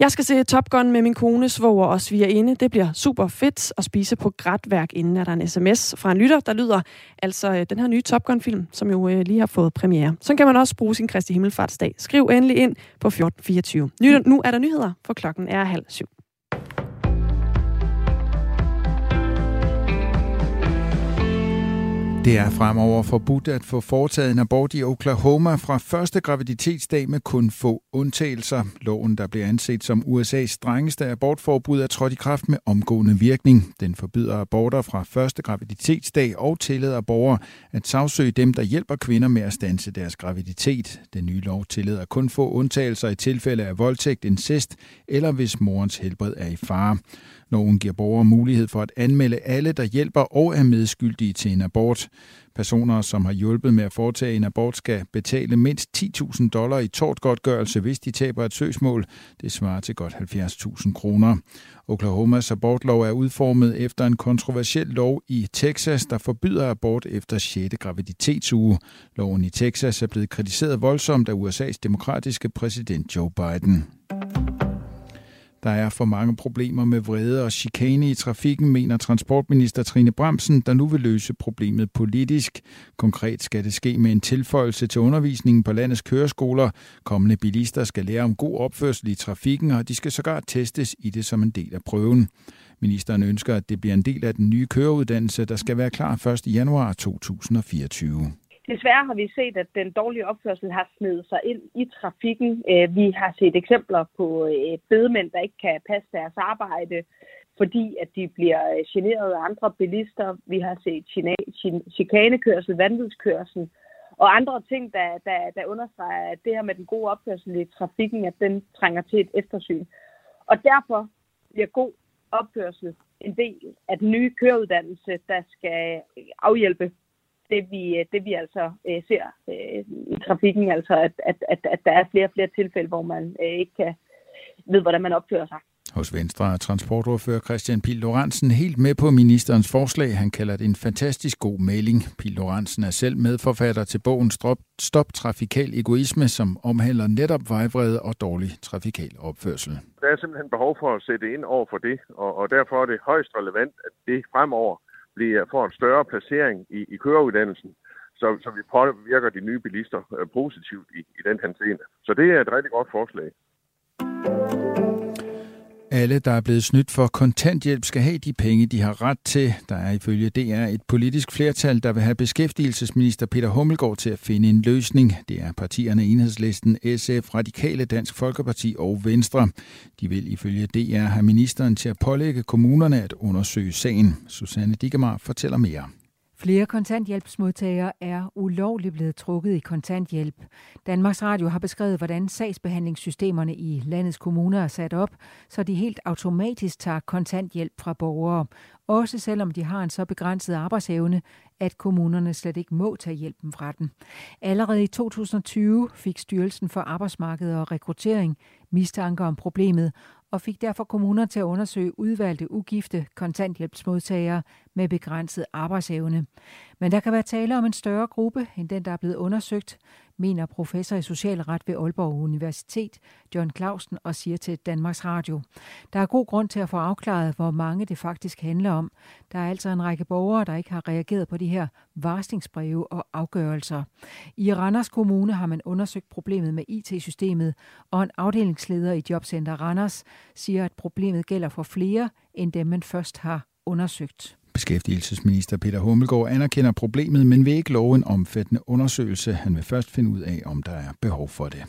Jeg skal se Top Gun med min kone, svoger og svigerinde. Det bliver super fedt at spise på grætværk, inden er der en sms fra en lytter, der lyder altså øh, den her nye Top Gun-film, som jo øh, lige har fået premiere. Så kan man også bruge sin Kristi Himmelfartsdag. Skriv endelig ind på 1424. Nu er der nyheder, for klokken er halv syv. Det er fremover forbudt at få foretaget en abort i Oklahoma fra første graviditetsdag med kun få undtagelser. Loven, der bliver anset som USA's strengeste abortforbud, er trådt i kraft med omgående virkning. Den forbyder aborter fra første graviditetsdag og tillader borgere at sagsøge dem, der hjælper kvinder med at stanse deres graviditet. Den nye lov tillader kun få undtagelser i tilfælde af voldtægt, incest eller hvis morens helbred er i fare. Loven giver borgere mulighed for at anmelde alle, der hjælper og er medskyldige til en abort. Personer, som har hjulpet med at foretage en abort, skal betale mindst 10.000 dollar i tortgodtgørelse, hvis de taber et søgsmål. Det svarer til godt 70.000 kroner. Oklahomas abortlov er udformet efter en kontroversiel lov i Texas, der forbyder abort efter 6. graviditetsuge. Loven i Texas er blevet kritiseret voldsomt af USA's demokratiske præsident Joe Biden. Der er for mange problemer med vrede og chikane i trafikken, mener transportminister Trine Bremsen, der nu vil løse problemet politisk. Konkret skal det ske med en tilføjelse til undervisningen på landets køreskoler. Kommende bilister skal lære om god opførsel i trafikken, og de skal sågar testes i det som en del af prøven. Ministeren ønsker, at det bliver en del af den nye køreuddannelse, der skal være klar 1. januar 2024. Desværre har vi set, at den dårlige opførsel har snedet sig ind i trafikken. Øh, vi har set eksempler på øh, bedemænd, der ikke kan passe deres arbejde, fordi at de bliver øh, generet af andre bilister. Vi har set chikanekørsel, vanvidskørsel og andre ting, der, der, der understreger, at det her med den gode opførsel i trafikken, at den trænger til et eftersyn. Og derfor bliver god opførsel en del af den nye køreuddannelse, der skal afhjælpe det vi, det vi altså øh, ser øh, i trafikken, altså at, at, at, at der er flere og flere tilfælde, hvor man øh, ikke kan ved, hvordan man opfører sig. Hos Venstre er transportordfører Christian Pil Lorentzen helt med på ministerens forslag. Han kalder det en fantastisk god mailing. Pil Lorentzen er selv medforfatter til bogen Stop, Stop Trafikal Egoisme, som omhandler netop vejvrede og dårlig trafikal opførsel. Der er simpelthen behov for at sætte ind over for det, og, og derfor er det højst relevant, at det fremover bliver, får en større placering i, i køreuddannelsen, så, så vi påvirker de nye bilister øh, positivt i, i den henseende. Så det er et rigtig godt forslag. Alle, der er blevet snydt for kontanthjælp, skal have de penge, de har ret til. Der er ifølge DR et politisk flertal, der vil have beskæftigelsesminister Peter Hummelgaard til at finde en løsning. Det er partierne Enhedslisten, SF, Radikale, Dansk Folkeparti og Venstre. De vil ifølge DR have ministeren til at pålægge kommunerne at undersøge sagen. Susanne Dikemar fortæller mere. Flere kontanthjælpsmodtagere er ulovligt blevet trukket i kontanthjælp. Danmarks Radio har beskrevet, hvordan sagsbehandlingssystemerne i landets kommuner er sat op, så de helt automatisk tager kontanthjælp fra borgere, også selvom de har en så begrænset arbejdsevne, at kommunerne slet ikke må tage hjælpen fra dem. Allerede i 2020 fik Styrelsen for Arbejdsmarked og Rekruttering mistanke om problemet, og fik derfor kommuner til at undersøge udvalgte ugifte kontanthjælpsmodtagere med begrænset arbejdsevne. Men der kan være tale om en større gruppe end den, der er blevet undersøgt, mener professor i socialret ved Aalborg Universitet, John Clausen, og siger til Danmarks Radio. Der er god grund til at få afklaret, hvor mange det faktisk handler om. Der er altså en række borgere, der ikke har reageret på de her varslingsbreve og afgørelser. I Randers Kommune har man undersøgt problemet med IT-systemet, og en afdelingsleder i Jobcenter Randers siger, at problemet gælder for flere end dem, man først har undersøgt. Beskæftigelsesminister Peter Hummelgaard anerkender problemet, men vil ikke love en omfattende undersøgelse. Han vil først finde ud af, om der er behov for det.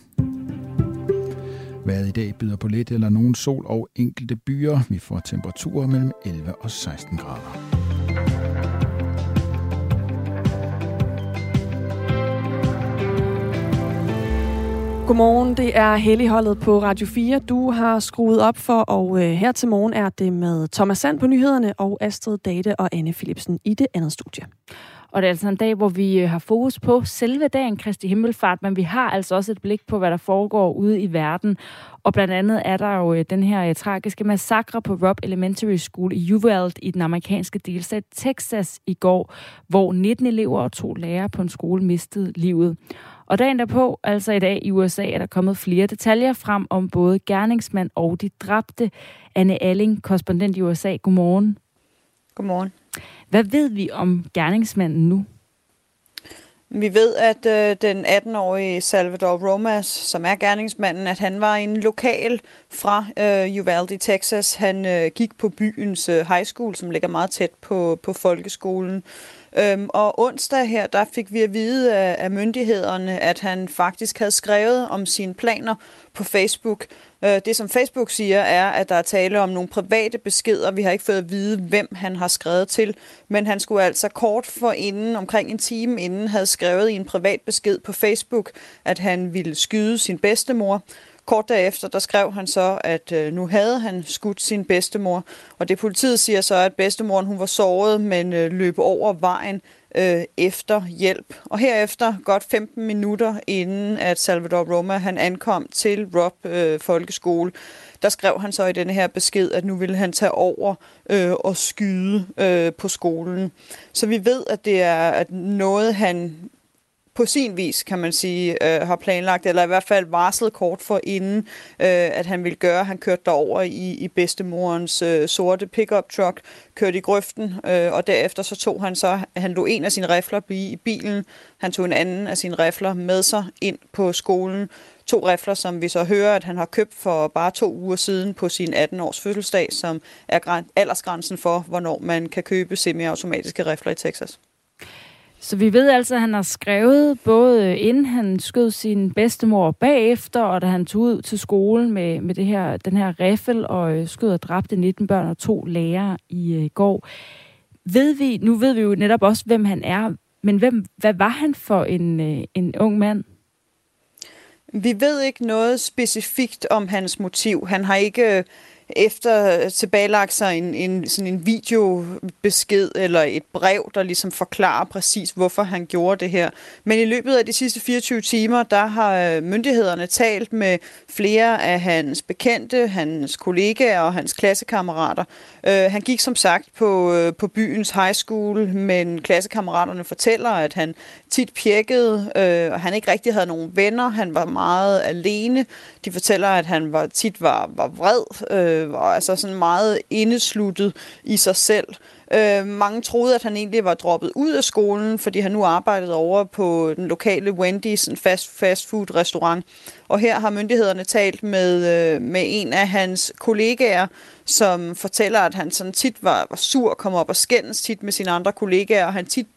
Vejret i dag byder på lidt eller nogen sol og enkelte byer. Vi får temperaturer mellem 11 og 16 grader. Godmorgen, det er Helligholdet på Radio 4. Du har skruet op for, og øh, her til morgen er det med Thomas Sand på nyhederne og Astrid Date og Anne Philipsen i det andet studie. Og det er altså en dag, hvor vi øh, har fokus på selve dagen Kristi Himmelfart, men vi har altså også et blik på, hvad der foregår ude i verden. Og blandt andet er der jo øh, den her øh, tragiske massakre på Rob Elementary School i Uvalde i den amerikanske delstat Texas i går, hvor 19 elever og to lærere på en skole mistede livet. Og dagen derpå, altså i dag i USA, er der kommet flere detaljer frem om både gerningsmand og de dræbte. Anne Alling, korrespondent i USA. Godmorgen. Godmorgen. Hvad ved vi om gerningsmanden nu? Vi ved, at øh, den 18-årige Salvador Romas, som er gerningsmanden, at han var en lokal fra øh, Uvalde, Texas. Han øh, gik på byens øh, high school, som ligger meget tæt på, på folkeskolen. Øhm, og onsdag her, der fik vi at vide af, af myndighederne, at han faktisk havde skrevet om sine planer på Facebook. Øh, det, som Facebook siger, er, at der er tale om nogle private beskeder. Vi har ikke fået at vide, hvem han har skrevet til, men han skulle altså kort for inden, omkring en time inden, havde skrevet i en privat besked på Facebook, at han ville skyde sin bedstemor. Kort derefter, der skrev han så, at øh, nu havde han skudt sin bedstemor. Og det politiet siger så, at bedstemoren hun var såret, men øh, løb over vejen øh, efter hjælp. Og herefter, godt 15 minutter inden at Salvador Roma han ankom til Rob øh, Folkeskole, der skrev han så i denne her besked, at nu ville han tage over øh, og skyde øh, på skolen. Så vi ved, at det er at noget, han på sin vis, kan man sige, øh, har planlagt, eller i hvert fald varslet kort for inden, øh, at han ville gøre. Han kørte derover i, i bedstemorens øh, sorte pickup truck, kørte i grøften, øh, og derefter så tog han så, han lå en af sine rifler i bilen, han tog en anden af sine rifler med sig ind på skolen, to rifler, som vi så hører, at han har købt for bare to uger siden på sin 18-års fødselsdag, som er aldersgrænsen for, hvornår man kan købe semiautomatiske rifler i Texas. Så vi ved altså, at han har skrevet både inden han skød sin bedstemor bagefter, og da han tog ud til skolen med, med det her, den her riffel og øh, skød og dræbte 19 børn og to lærere i øh, går. Ved vi, nu ved vi jo netop også, hvem han er, men hvem, hvad var han for en, øh, en ung mand? Vi ved ikke noget specifikt om hans motiv. Han har ikke efter tilbagelagt sig en, en, sådan en videobesked eller et brev, der ligesom forklarer præcis, hvorfor han gjorde det her. Men i løbet af de sidste 24 timer, der har øh, myndighederne talt med flere af hans bekendte, hans kollegaer og hans klassekammerater. Øh, han gik som sagt på, øh, på byens high school, men klassekammeraterne fortæller, at han tit pjekkede, øh, og han ikke rigtig havde nogen venner. Han var meget alene. De fortæller, at han var, tit var, var vred, øh, Øh, var altså sådan meget indesluttet i sig selv. Øh, mange troede, at han egentlig var droppet ud af skolen, fordi han nu arbejdede over på den lokale Wendy's, en fast, fast food restaurant. Og her har myndighederne talt med, øh, med en af hans kollegaer, som fortæller, at han sådan tit var, var sur, kom op og skændes tit med sine andre kollegaer, og han tit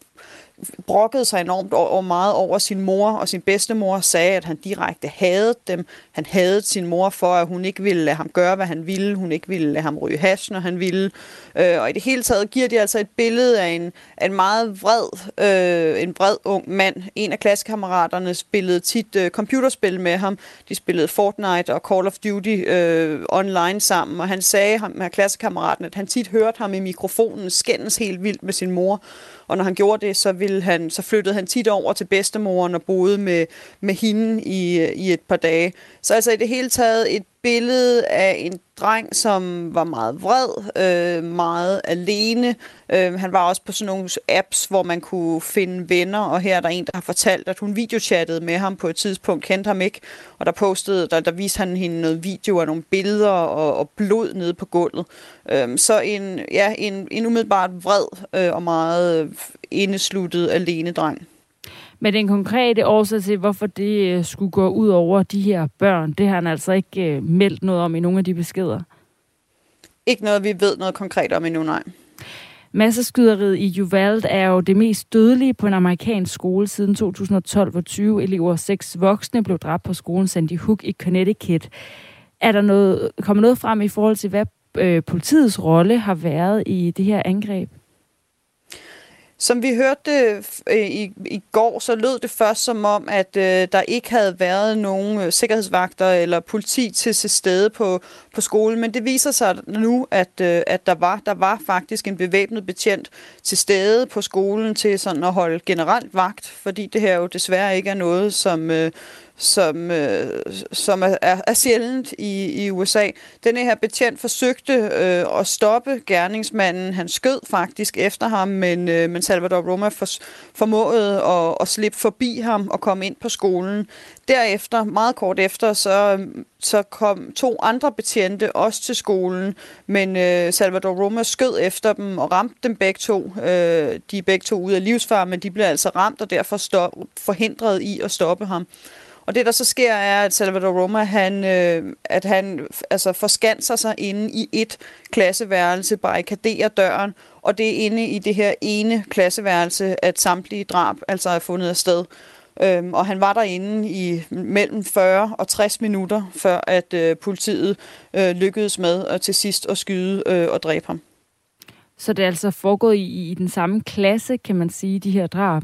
brokkede sig enormt over, meget over sin mor og sin bedstemor, sagde, at han direkte havde dem. Han havde sin mor for, at hun ikke ville lade ham gøre, hvad han ville. Hun ikke ville lade ham ryge hash, når han ville. Øh, og i det hele taget giver de altså et billede af en, af en meget vred, øh, en vred ung mand. En af klassekammeraterne spillede tit øh, computerspil med ham. De spillede Fortnite og Call of Duty øh, online sammen, og han sagde ham med klassekammeraten, at han tit hørte ham i mikrofonen skændes helt vildt med sin mor. Og når han gjorde det, så, ville han, så flyttede han tit over til bedstemoren og boede med, med hende i, i et par dage. Så altså i det hele taget et billede af en dreng, som var meget vred, øh, meget alene. Øh, han var også på sådan nogle apps, hvor man kunne finde venner, og her er der en, der har fortalt, at hun videochattede med ham på et tidspunkt, kendte ham ikke, og der postede, der, der viste han hende noget video af nogle billeder og, og blod nede på gulvet. Øh, så en, ja, en, en umiddelbart vred øh, og meget øh, indesluttet alene dreng. Men den konkrete årsag til, hvorfor det øh, skulle gå ud over de her børn, det har han altså ikke øh, meldt noget om i nogle af de beskeder. Ikke noget, vi ved noget konkret om endnu, nej. Masseskyderiet i Uvalde er jo det mest dødelige på en amerikansk skole siden 2012, hvor 20 elever og 6 voksne blev dræbt på skolen Sandy Hook i Connecticut. Er der noget, kommer noget frem i forhold til, hvad øh, politiets rolle har været i det her angreb? Som vi hørte øh, i, i går, så lød det først som om, at øh, der ikke havde været nogen øh, sikkerhedsvagter eller politi til stede på, på skolen. Men det viser sig nu, at, øh, at der, var, der var faktisk en bevæbnet betjent til stede på skolen til sådan at holde generelt vagt, fordi det her jo desværre ikke er noget, som, øh, som, øh, som er, er, sjældent i, i USA. Denne her betjent forsøgte øh, at stoppe gerningsmanden. Han skød faktisk efter ham, men, øh, men Salvador Roma for, formåede at, at slippe forbi ham og komme ind på skolen. Derefter, meget kort efter, så, så kom to andre betjente også til skolen, men øh, Salvador Roma skød efter dem og ramte dem begge to. Øh, de er begge to ude af livsfar, men de blev altså ramt og derfor stop, forhindret i at stoppe ham. Og det, der så sker, er, at Salvador Roma, han, øh, at han altså, forskanser sig inde i et klasseværelse, barrikaderer døren, og det er inde i det her ene klasseværelse, at samtlige drab altså er fundet af sted. Øhm, og han var derinde i mellem 40 og 60 minutter, før at øh, politiet øh, lykkedes med at til sidst at skyde øh, og dræbe ham. Så det er altså foregået i, i den samme klasse, kan man sige, de her drab?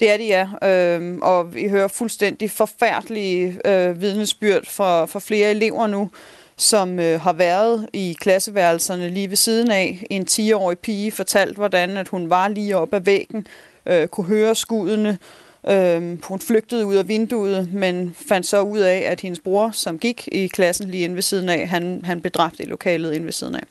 Det er de, ja. Øhm, og vi hører fuldstændig forfærdelige øh, vidnesbyrd fra, fra flere elever nu, som øh, har været i klasseværelserne lige ved siden af. En 10-årig pige fortalte, hvordan at hun var lige oppe ad væggen, øh, kunne høre skuddene. Øh, hun flygtede ud af vinduet, men fandt så ud af, at hendes bror, som gik i klassen lige inde ved siden af, han, han blev dræbt i lokalet inde ved siden af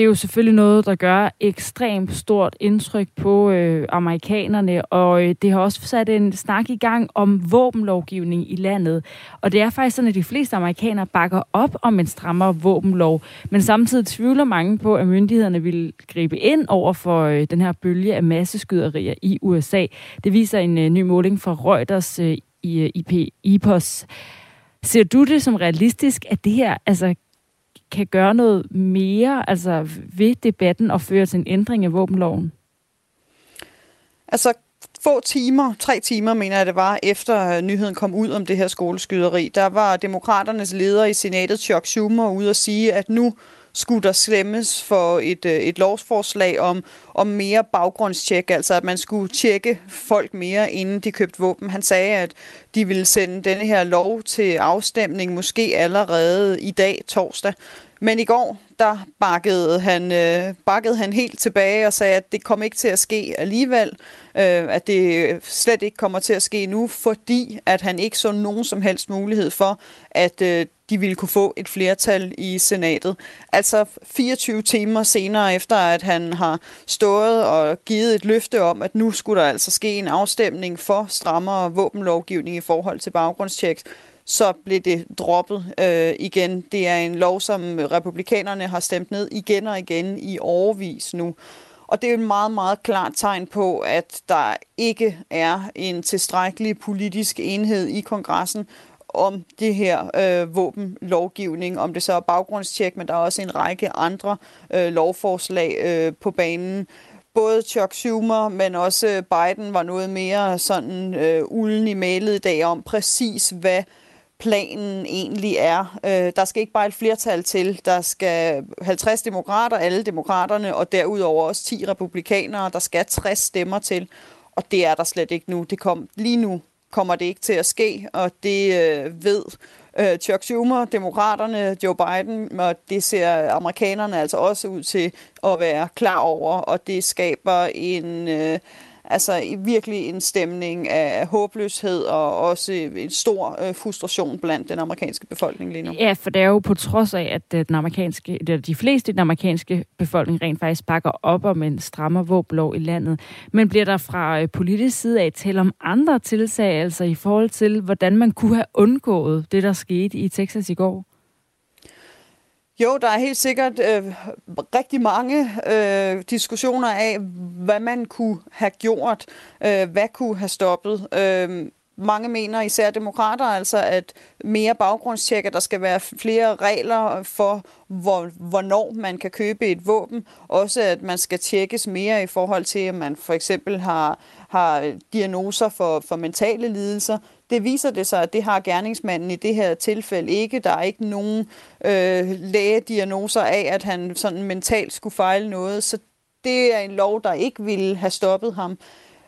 det er jo selvfølgelig noget, der gør ekstremt stort indtryk på øh, amerikanerne, og øh, det har også sat en snak i gang om våbenlovgivning i landet. Og det er faktisk sådan, at de fleste amerikanere bakker op om en strammere våbenlov, men samtidig tvivler mange på, at myndighederne vil gribe ind over for øh, den her bølge af masseskyderier i USA. Det viser en øh, ny måling fra Reuters øh, i øh, IP, IPOS. Ser du det som realistisk, at det her altså kan gøre noget mere altså ved debatten og føre til en ændring af våbenloven? Altså, få timer, tre timer mener jeg det var, efter øh, nyheden kom ud om det her skoleskyderi, der var demokraternes leder i senatet, Chuck Schumer, ude at sige, at nu skulle der stemmes for et, øh, et lovsforslag om, om mere baggrundstjek, altså at man skulle tjekke folk mere, inden de købte våben. Han sagde, at de ville sende denne her lov til afstemning måske allerede i dag, torsdag. Men i går, der bakkede han, øh, bakkede han helt tilbage og sagde, at det kom ikke til at ske alligevel, øh, at det slet ikke kommer til at ske nu, fordi at han ikke så nogen som helst mulighed for, at øh, de ville kunne få et flertal i senatet. Altså 24 timer senere efter, at han har stået og givet et løfte om, at nu skulle der altså ske en afstemning for strammere våbenlovgivning i forhold til baggrundstjek, så blev det droppet øh, igen. Det er en lov, som republikanerne har stemt ned igen og igen i overvis nu. Og det er et meget, meget klart tegn på, at der ikke er en tilstrækkelig politisk enhed i kongressen om det her øh, våbenlovgivning, om det så er baggrundstjek, men der er også en række andre øh, lovforslag øh, på banen. Både Chuck Schumer, men også Biden var noget mere sådan øh, ulden i mailet i dag om præcis, hvad planen egentlig er. Øh, der skal ikke bare et flertal til. Der skal 50 demokrater, alle demokraterne, og derudover også 10 republikanere. Der skal 60 stemmer til, og det er der slet ikke nu. Det kom lige nu kommer det ikke til at ske, og det øh, ved øh, Chuck Schumer, demokraterne, Joe Biden, og det ser amerikanerne altså også ud til at være klar over, og det skaber en... Øh, altså virkelig en stemning af håbløshed og også en stor øh, frustration blandt den amerikanske befolkning lige nu. Ja, for det er jo på trods af, at øh, den amerikanske, de fleste i den amerikanske befolkning rent faktisk bakker op om en strammer våblov i landet. Men bliver der fra øh, politisk side af tale om andre tiltag, altså i forhold til, hvordan man kunne have undgået det, der skete i Texas i går? Jo, der er helt sikkert øh, rigtig mange øh, diskussioner af, hvad man kunne have gjort, øh, hvad kunne have stoppet. Øh, mange mener, især demokrater, altså at mere at der skal være flere regler for, hvor, hvornår man kan købe et våben. Også at man skal tjekkes mere i forhold til, at man for eksempel har, har diagnoser for, for mentale lidelser. Det viser det sig, at det har gerningsmanden i det her tilfælde ikke. Der er ikke nogen øh, lægediagnoser af, at han sådan mentalt skulle fejle noget. Så det er en lov, der ikke ville have stoppet ham.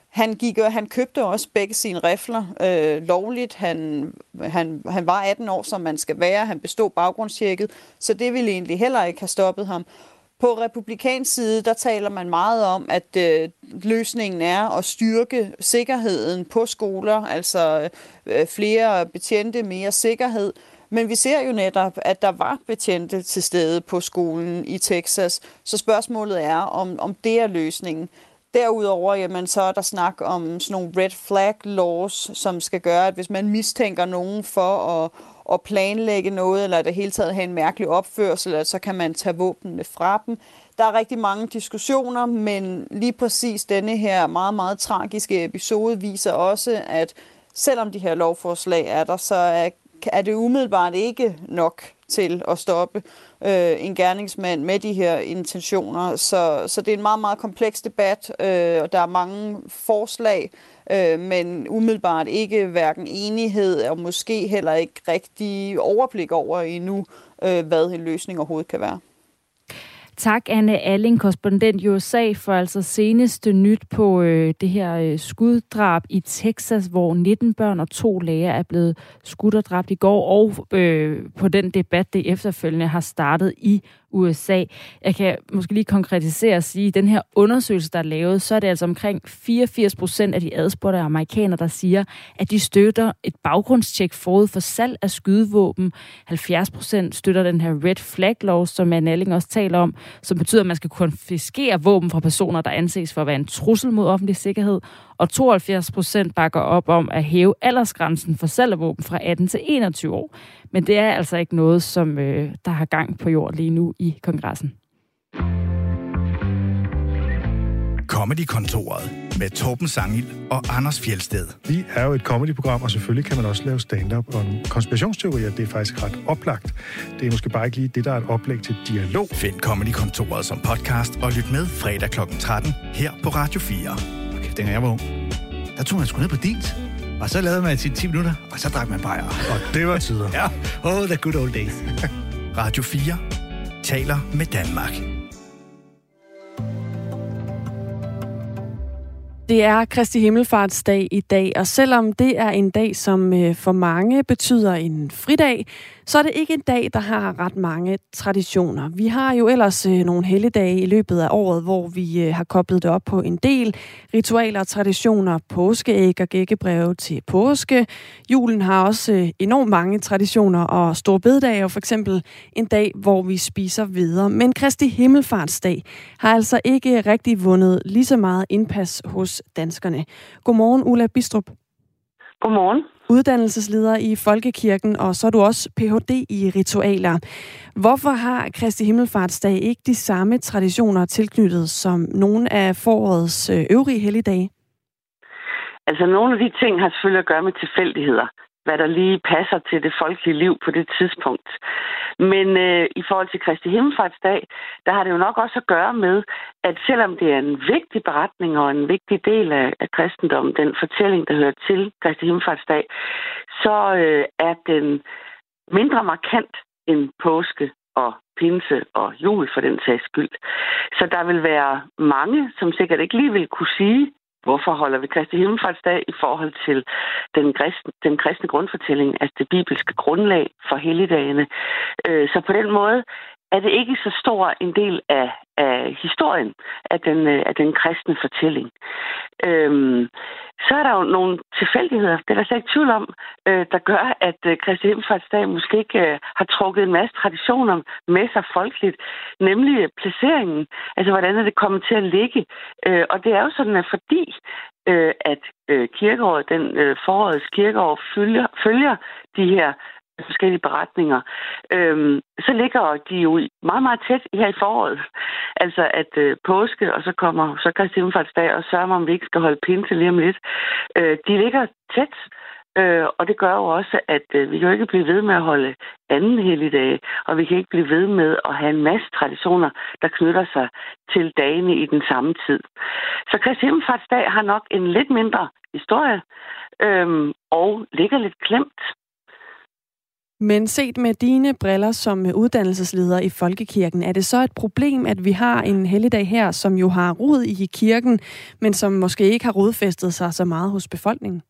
Han, gik, og han købte også begge sine rifler øh, lovligt. Han, han, han var 18 år, som man skal være. Han bestod baggrundstjekket, så det ville egentlig heller ikke have stoppet ham. På republikansk side, der taler man meget om, at øh, løsningen er at styrke sikkerheden på skoler, altså øh, flere betjente, mere sikkerhed. Men vi ser jo netop, at der var betjente til stede på skolen i Texas, så spørgsmålet er, om, om det er løsningen. Derudover, jamen, så er der snak om sådan nogle red flag laws, som skal gøre, at hvis man mistænker nogen for at, at planlægge noget, eller det hele taget have en mærkelig opførsel, så kan man tage våbnene fra dem. Der er rigtig mange diskussioner, men lige præcis denne her meget, meget tragiske episode viser også, at selvom de her lovforslag er der, så er, er det umiddelbart ikke nok til at stoppe øh, en gerningsmand med de her intentioner. Så, så det er en meget, meget kompleks debat, øh, og der er mange forslag, øh, men umiddelbart ikke hverken enighed og måske heller ikke rigtig overblik over endnu, øh, hvad en løsning overhovedet kan være. Tak, Anne Alling, korrespondent i USA, for altså seneste nyt på øh, det her øh, skuddrab i Texas, hvor 19 børn og to læger er blevet skudt og dræbt i går, og øh, på den debat, det efterfølgende har startet i USA. Jeg kan måske lige konkretisere og sige, at den her undersøgelse, der er lavet, så er det altså omkring 84 procent af de adspurgte amerikanere, der siger, at de støtter et baggrundstjek forud for salg af skydevåben. 70 procent støtter den her red flag law, som Anne Alling også taler om, som betyder, at man skal konfiskere våben fra personer, der anses for at være en trussel mod offentlig sikkerhed. Og 72 procent bakker op om at hæve aldersgrænsen for salg af våben fra 18 til 21 år. Men det er altså ikke noget, som øh, der har gang på jord lige nu i kongressen. Comedy-kontoret med Torben Sangil og Anders Fjelsted. Vi er jo et comedy-program, og selvfølgelig kan man også lave stand-up om konspirationsteorier. Det er faktisk ret oplagt. Det er måske bare ikke lige det, der er et oplæg til dialog. Find Comedy-kontoret som podcast og lyt med fredag kl. 13 her på Radio 4. Okay, dengang jeg var ung, der tog man sgu ned på dit. Og så lavede man sine 10 minutter, og så drak man bajer. Og det var tider. <laughs> ja, oh, the good old days. Radio 4 taler med Danmark. Det er Kristi Himmelfartsdag i dag, og selvom det er en dag, som øh, for mange betyder en fridag, så er det ikke en dag, der har ret mange traditioner. Vi har jo ellers øh, nogle helligdage i løbet af året, hvor vi øh, har koblet det op på en del ritualer og traditioner. Påskeæg og gækkebreve til påske. Julen har også øh, enormt mange traditioner, og store bededage, og for eksempel en dag, hvor vi spiser videre. Men Kristi Himmelfartsdag har altså ikke rigtig vundet lige så meget indpas hos danskerne. Godmorgen, Ulla Bistrup. Godmorgen. Uddannelsesleder i Folkekirken, og så er du også Ph.D. i ritualer. Hvorfor har Kristi Himmelfartsdag ikke de samme traditioner tilknyttet som nogle af forårets øh, øvrige helligdage? Altså, nogle af de ting har selvfølgelig at gøre med tilfældigheder hvad der lige passer til det folkelige liv på det tidspunkt. Men øh, i forhold til Kristi Himmelfartsdag, der har det jo nok også at gøre med, at selvom det er en vigtig beretning og en vigtig del af, af kristendommen, den fortælling, der hører til Kristi Himmelfartsdag, så øh, er den mindre markant end påske og pinse og jul for den sags skyld. Så der vil være mange, som sikkert ikke lige vil kunne sige, Hvorfor holder vi Kristi Himmelfartsdag i forhold til den kristne, den kristne grundfortælling, altså det bibelske grundlag for helligdagene? Øh, så på den måde er det ikke så stor en del af, af historien af den, øh, af den kristne fortælling. Øhm, så er der jo nogle tilfældigheder, det er der slet ikke tvivl om, øh, der gør, at øh, Kristi Himmelfartsdag måske ikke øh, har trukket en masse traditioner med sig folkeligt, nemlig placeringen, altså hvordan er det kommet til at ligge. Øh, og det er jo sådan, at fordi øh, at øh, kirkeåret, den øh, forårets kirkeår følger, følger de her forskellige beretninger, øhm, så ligger de jo meget, meget tæt her i foråret. Altså at øh, påske, og så kommer så Kristi Himmelfartsdag, og sørger om vi ikke skal holde pinse lige om lidt. Øh, de ligger tæt, øh, og det gør jo også, at øh, vi kan jo ikke blive ved med at holde anden helligdag, og vi kan ikke blive ved med at have en masse traditioner, der knytter sig til dagene i den samme tid. Så Kristi Himmelfartsdag har nok en lidt mindre historie, øh, og ligger lidt klemt men set med dine briller som uddannelsesleder i Folkekirken, er det så et problem, at vi har en helligdag her, som jo har rod i kirken, men som måske ikke har rodfæstet sig så meget hos befolkningen?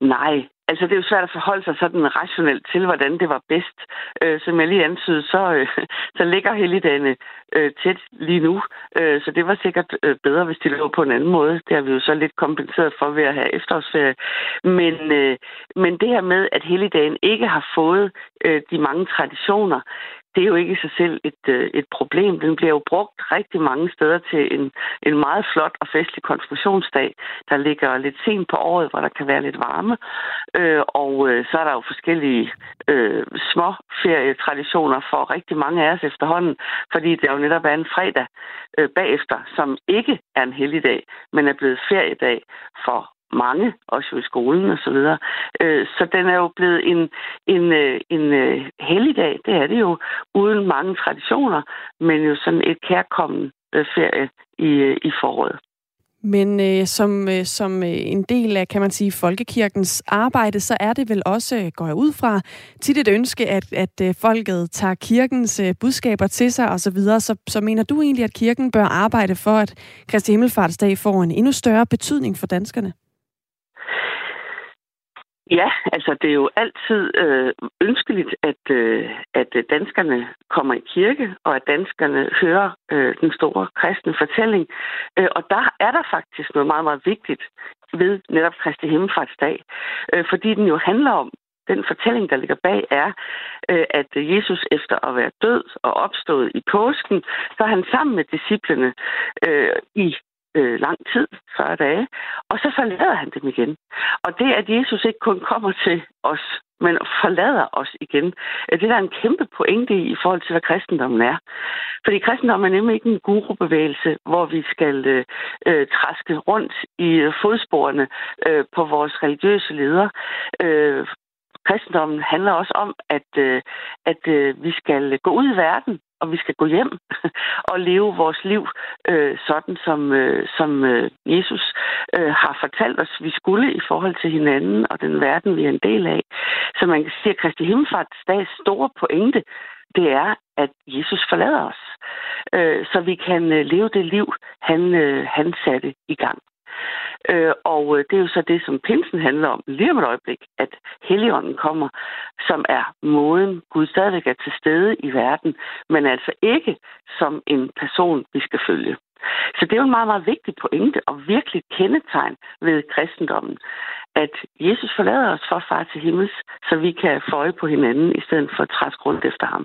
Nej, Altså, det er jo svært at forholde sig sådan rationelt til, hvordan det var bedst. Øh, som jeg lige antydede, så, øh, <laughs> så ligger helligdagene øh, tæt lige nu. Øh, så det var sikkert øh, bedre, hvis de lå på en anden måde. Det har vi jo så lidt kompenseret for ved at have efterårsferie. Men, øh, men det her med, at helligdagen ikke har fået øh, de mange traditioner, det er jo ikke i sig selv et, øh, et problem. Den bliver jo brugt rigtig mange steder til en, en meget flot og festlig konfirmationsdag, der ligger lidt sent på året, hvor der kan være lidt varme. Øh, og øh, så er der jo forskellige øh, små ferietraditioner for rigtig mange af os efterhånden, fordi det jo netop er en fredag øh, bagefter, som ikke er en helligdag, men er blevet feriedag for mange, også i skolen og så videre. Øh, så den er jo blevet en, en, øh, en øh, helligdag, det er det jo, uden mange traditioner, men jo sådan et kærkommen øh, ferie i, i foråret. Men øh, som, øh, som en del af, kan man sige, folkekirkens arbejde, så er det vel også, går jeg ud fra, tit et ønske, at, at øh, folket tager kirkens øh, budskaber til sig osv. Så, videre. så, så mener du egentlig, at kirken bør arbejde for, at Kristi Himmelfartsdag får en endnu større betydning for danskerne? Ja, altså det er jo altid øh, ønskeligt, at, øh, at danskerne kommer i kirke, og at danskerne hører øh, den store kristne fortælling. Øh, og der er der faktisk noget meget, meget vigtigt ved netop Kristi Himmelfartsdag, øh, fordi den jo handler om, den fortælling, der ligger bag, er, øh, at Jesus efter at være død og opstået i påsken, så er han sammen med disciplene øh, i øh, lang tid, 40 dage, og så forlader han dem igen. Og det, at Jesus ikke kun kommer til os, men forlader os igen, øh, det der er en kæmpe pointe i, i forhold til, hvad kristendommen er. Fordi kristendommen er nemlig ikke en gurubevægelse, hvor vi skal øh, øh, træske rundt i øh, fodsporene øh, på vores religiøse ledere. Øh, kristendommen handler også om, at, øh, at øh, vi skal gå ud i verden og vi skal gå hjem <laughs> og leve vores liv øh, sådan, som, øh, som øh, Jesus øh, har fortalt os, vi skulle i forhold til hinanden og den verden, vi er en del af. Så man kan sige, at Kristi Himmelfartsdags store pointe, det er, at Jesus forlader os, øh, så vi kan øh, leve det liv, han, øh, han satte i gang. Øh, og øh, det er jo så det, som pinsen handler om lige om et øjeblik, at Helligånden kommer, som er måden, Gud stadigvæk er til stede i verden, men altså ikke som en person, vi skal følge. Så det er jo en meget, meget vigtig pointe og virkelig kendetegn ved kristendommen, at Jesus forlader os for far til himmels, så vi kan få øje på hinanden, i stedet for at træske rundt efter ham.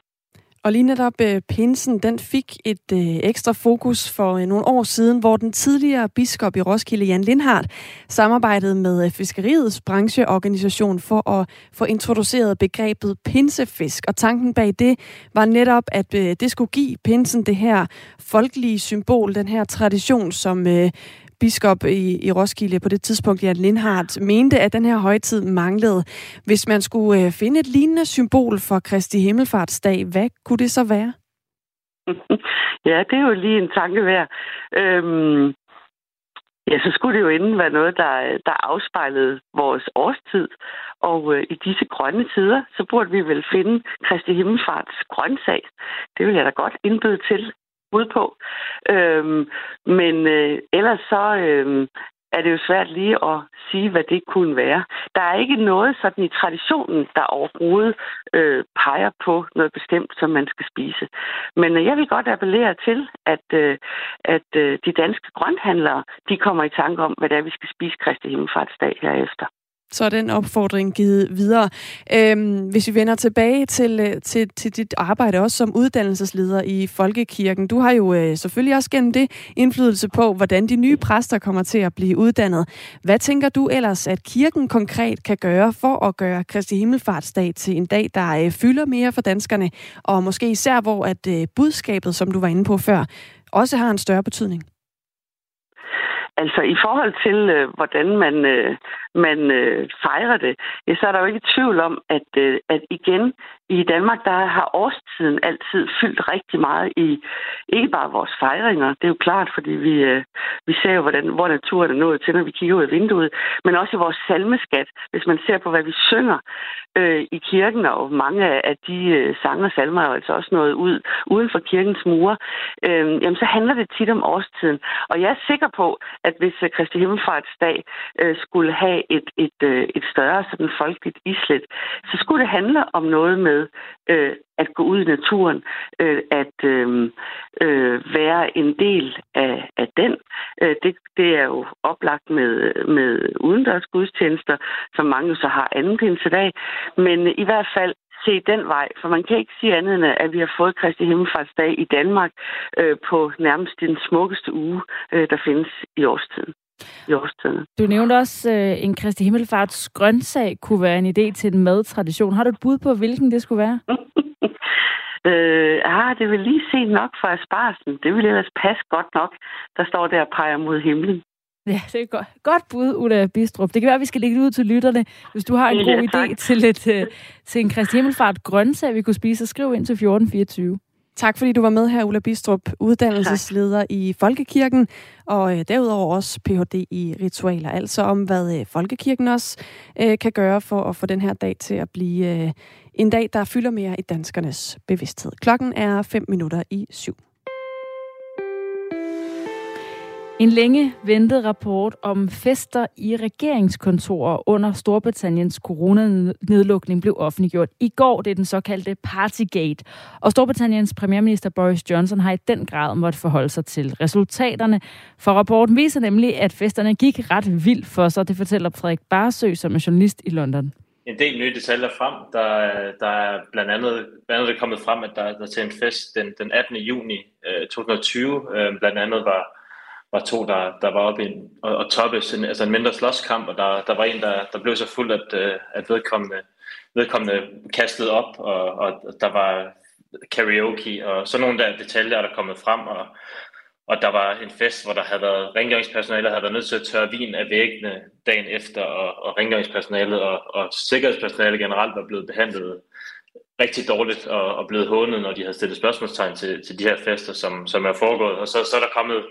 Og lige netop øh, pinsen, den fik et øh, ekstra fokus for øh, nogle år siden, hvor den tidligere biskop i Roskilde, Jan Lindhardt, samarbejdede med øh, Fiskeriets brancheorganisation for at få introduceret begrebet pinsefisk. Og tanken bag det var netop, at øh, det skulle give pinsen det her folkelige symbol, den her tradition, som øh, biskop i, i Roskilde på det tidspunkt, Jan Lindhardt, mente, at den her højtid manglede. Hvis man skulle øh, finde et lignende symbol for Kristi Himmelfartsdag, hvad kunne det så være? <laughs> Ja, det er jo lige en tanke værd. Øhm, ja, så skulle det jo inden være noget, der, der afspejlede vores årstid. Og øh, i disse grønne tider, så burde vi vel finde Kristi Himmelfarts grøntsag. Det vil jeg da godt indbyde til bud på. Øhm, men øh, ellers så øh, er det jo svært lige at sige, hvad det kunne være. Der er ikke noget sådan i traditionen, der overhovedet øh, peger på noget bestemt, som man skal spise. Men øh, jeg vil godt appellere til, at, øh, at øh, de danske grønthandlere, de kommer i tanke om, hvad det er, vi skal spise Kristi Himmelfartsdag herefter så er den opfordring givet videre. Øhm, hvis vi vender tilbage til, øh, til, til dit arbejde også som uddannelsesleder i Folkekirken. Du har jo øh, selvfølgelig også gennem det indflydelse på, hvordan de nye præster kommer til at blive uddannet. Hvad tænker du ellers, at kirken konkret kan gøre for at gøre Kristi Himmelfartsdag til en dag, der øh, fylder mere for danskerne, og måske især hvor at øh, budskabet, som du var inde på før, også har en større betydning? Altså i forhold til, øh, hvordan man, øh, man øh, fejrer det, ja, så er der jo ikke tvivl om, at, øh, at igen i Danmark, der har årstiden altid fyldt rigtig meget i ikke bare vores fejringer, det er jo klart, fordi vi, øh, vi ser jo, hvordan, hvor naturen er nået til, når vi kigger ud af vinduet, men også i vores salmeskat, hvis man ser på, hvad vi synger øh, i kirken, og mange af de øh, sange og salmer er jo altså også noget ud uden for kirkens mure, øh, jamen så handler det tit om årstiden. Og jeg er sikker på, at hvis øh, Kristi Himmelfartsdag øh, skulle have et, et, øh, et større sådan folkeligt islet, så skulle det handle om noget med øh, at gå ud i naturen, øh, at øh, øh, være en del af, af den. Øh, det, det er jo oplagt med, med udendørs gudstjenester, som mange så har anden dag. Men i hvert fald se den vej, for man kan ikke sige andet end, at vi har fået Kristi Himmelfartsdag i Danmark øh, på nærmest den smukkeste uge, øh, der findes i årstiden. I årstiden. Du nævnte også, øh, en Kristi Himmelfarts grøntsag kunne være en idé til en madtradition. Har du et bud på, hvilken det skulle være? <laughs> øh, ah, det vil lige se nok for asparsen. Det vil ellers passe godt nok. Der står der og peger mod himlen. Ja, det er godt, godt bud, Ulla Bistrup. Det kan være, at vi skal lægge det ud til lytterne. Hvis du har en Ja, god tak. idé til, et, øh, til en Kristi Himmelfart grøntsag, vi kunne spise, så skriv ind til 1424. Tak fordi du var med her, Ulla Bistrup, uddannelsesleder tak. i Folkekirken, og øh, derudover også Ph.D. i ritualer, altså om hvad øh, Folkekirken også øh, kan gøre for at få den her dag til at blive øh, en dag, der fylder mere i danskernes bevidsthed. Klokken er 5 minutter i syv. En længe ventet rapport om fester i regeringskontorer under Storbritanniens coronanedlukning blev offentliggjort i går. Det er den såkaldte Partygate. Og Storbritanniens premierminister Boris Johnson har i den grad måttet forholde sig til resultaterne. For rapporten viser nemlig, at festerne gik ret vildt for sig. Det fortæller Frederik Barsø, som er journalist i London. en del nye detaljer frem. Der, der er blandt andet, blandt andet er kommet frem, at der, der til en fest den, den 18. juni øh, 2020 øh, blandt andet var, var to, der, der var oppe i en, og, og toppes en, altså en mindre slåskamp, og der, der var en, der, der blev så fuld, at, øh, at vedkommende, vedkommende kastede op, og, og der var karaoke, og sådan nogle der detaljer der er kommet frem, og, og der var en fest, hvor der havde været rengøringspersonale, der havde været nødt til at tørre vin af væggene dagen efter, og, og rengøringspersonalet og, og sikkerhedspersonalet generelt var blevet behandlet rigtig dårligt og, og blevet hånet, når de havde stillet spørgsmålstegn til, til de her fester, som, som er foregået. Og så, så er der kommet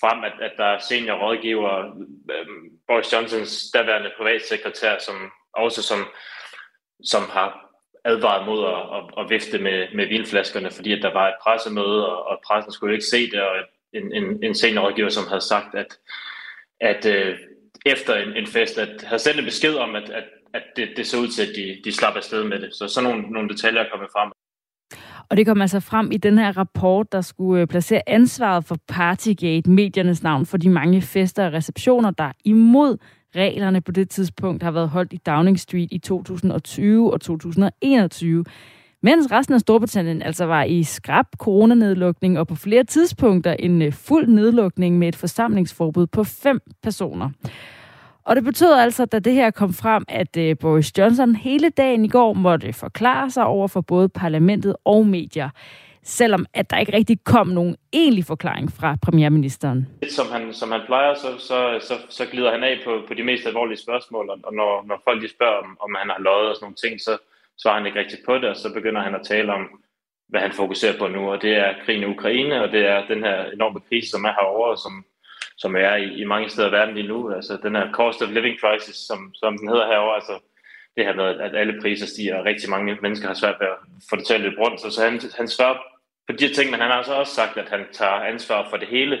frem, at, at der er senior rådgiver, øh, Boris Johnsons daværende privatsekretær, som også som, som har advaret mod at, at, at vifte med, med vinflaskerne, fordi at der var et pressemøde, og, og pressen skulle ikke se det, og en, en, en seniorrådgiver, som havde sagt, at, at øh, efter en, en fest, at havde sendt en besked om, at, at, at det, det så ud til, at de, de slap afsted med det. Så sådan nogle, nogle detaljer er kommet frem. Og det kom altså frem i den her rapport, der skulle øh, placere ansvaret for Partygate, mediernes navn, for de mange fester og receptioner, der imod reglerne på det tidspunkt har været holdt i Downing Street i 2020 og 2021. Mens resten af Storbritannien altså var i skrab coronanedlukning og på flere tidspunkter en øh, fuld nedlukning med et forsamlingsforbud på fem personer. Og det betød altså, da det her kom frem, at øh, Boris Johnson hele dagen i går måtte forklare sig over for både parlamentet og medier, selvom at der ikke rigtig kom nogen egentlig forklaring fra premierministeren. Som han, som han plejer, så, så, så, så glider han af på, på de mest alvorlige spørgsmål, og og når, når folk de spørger, om, om han har løjet og sådan nogle ting, så svarer han ikke rigtigt på det, og så begynder han at tale om, hvad han fokuserer på nu, og det er krigen i Ukraine, og det er den her enorme krise, som er herovre, som, som er i, i mange steder i verden lige nu. Altså den her cost of living crisis, som, som den hedder herovre, altså det her med, at alle priser stiger, og rigtig mange mennesker har svært ved at få det til at løbe rundt. Så, så han, han svarer på de her ting, men han har altså også sagt, at han tager ansvar for det hele.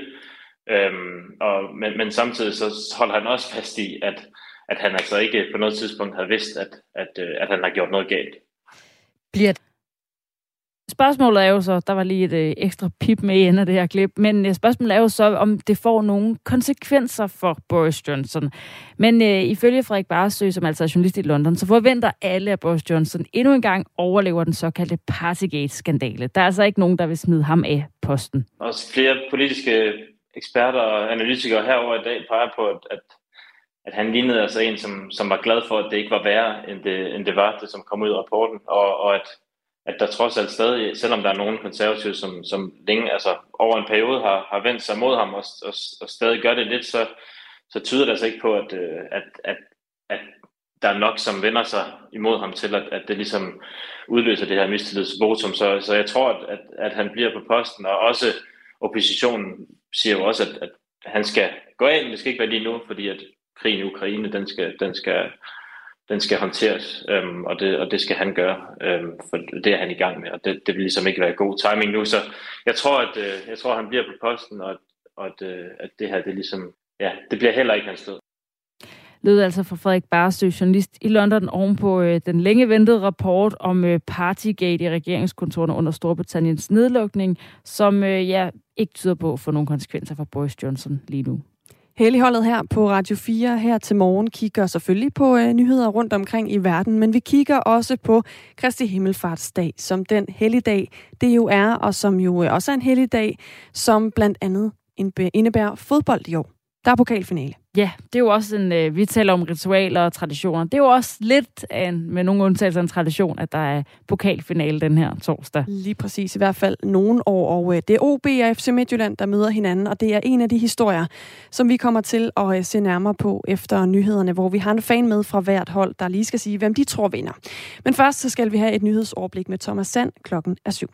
Øhm, og, men, men samtidig så holder han også fast i, at, at han altså ikke på noget tidspunkt har vidst, at, at, øh, at han har gjort noget galt. Bliver Spørgsmålet er jo så, der var lige et øh, ekstra pip med i enden af det her klip, men øh, spørgsmålet er jo så, om det får nogle konsekvenser for Boris Johnson. Men øh, ifølge Frederik Barsø, som altså er journalist i London, så forventer alle, at Boris Johnson endnu en gang overlever den såkaldte Partygate-skandale. Der er altså ikke nogen, der vil smide ham af posten. Også flere politiske eksperter og analytikere herover i dag peger på, at, at, at han lignede altså en, som, som var glad for, at det ikke var værre, end det, end det var, det som kom ud af rapporten, og, og at at der trods alt stadig, selvom der er nogen konservative, som, som længe, altså over en periode har, har vendt sig mod ham og, og, og stadig gør det lidt, så, så tyder det altså ikke på, at, øh, at, at, at der er nok, som vender sig imod ham til, at, at det ligesom udløser det her mistillidsvotum. Så, så jeg tror, at, at, at han bliver på posten, og også oppositionen siger jo også, at, at han skal gå af, men det skal ikke være lige nu, fordi at krigen i Ukraine, den skal, den skal, den skal håndteres, øhm, og, det, og det skal han gøre, øhm, for det er han i gang med, og det, det vil ligesom ikke være god timing nu, så jeg tror, at, øh, jeg tror, at han bliver på posten, og, og at, øh, at det her, det ligesom, ja, det bliver heller ikke hans sted. Lød altså fra Frederik Barsø, journalist i London, ovenpå øh, den længe ventede rapport om øh, Partygate i regeringskontorene under Storbritanniens nedlukning, som øh, ja, ikke tyder på at få nogle konsekvenser for Boris Johnson lige nu. Helligholdet her på Radio 4 her til morgen kigger selvfølgelig på øh, nyheder rundt omkring i verden, men vi kigger også på Kristi Himmelfartsdag, som den helligdag det jo er, og som jo øh, også er en helligdag, som blandt andet indebærer fodbold i år. Der er pokalfinale. Ja, det er jo også en, øh, vi taler om ritualer og traditioner. Det er jo også lidt af en, med nogle undtagelser en tradition, at der er pokalfinale den her torsdag. Lige præcis, i hvert fald nogle år. Og øh, det er OB og FC Midtjylland, der møder hinanden, og det er en af de historier, som vi kommer til at øh, se nærmere på efter nyhederne, hvor vi har en fan med fra hvert hold, der lige skal sige, hvem de tror vinder. Men først så skal vi have et nyhedsoverblik med Thomas Sand klokken er syv.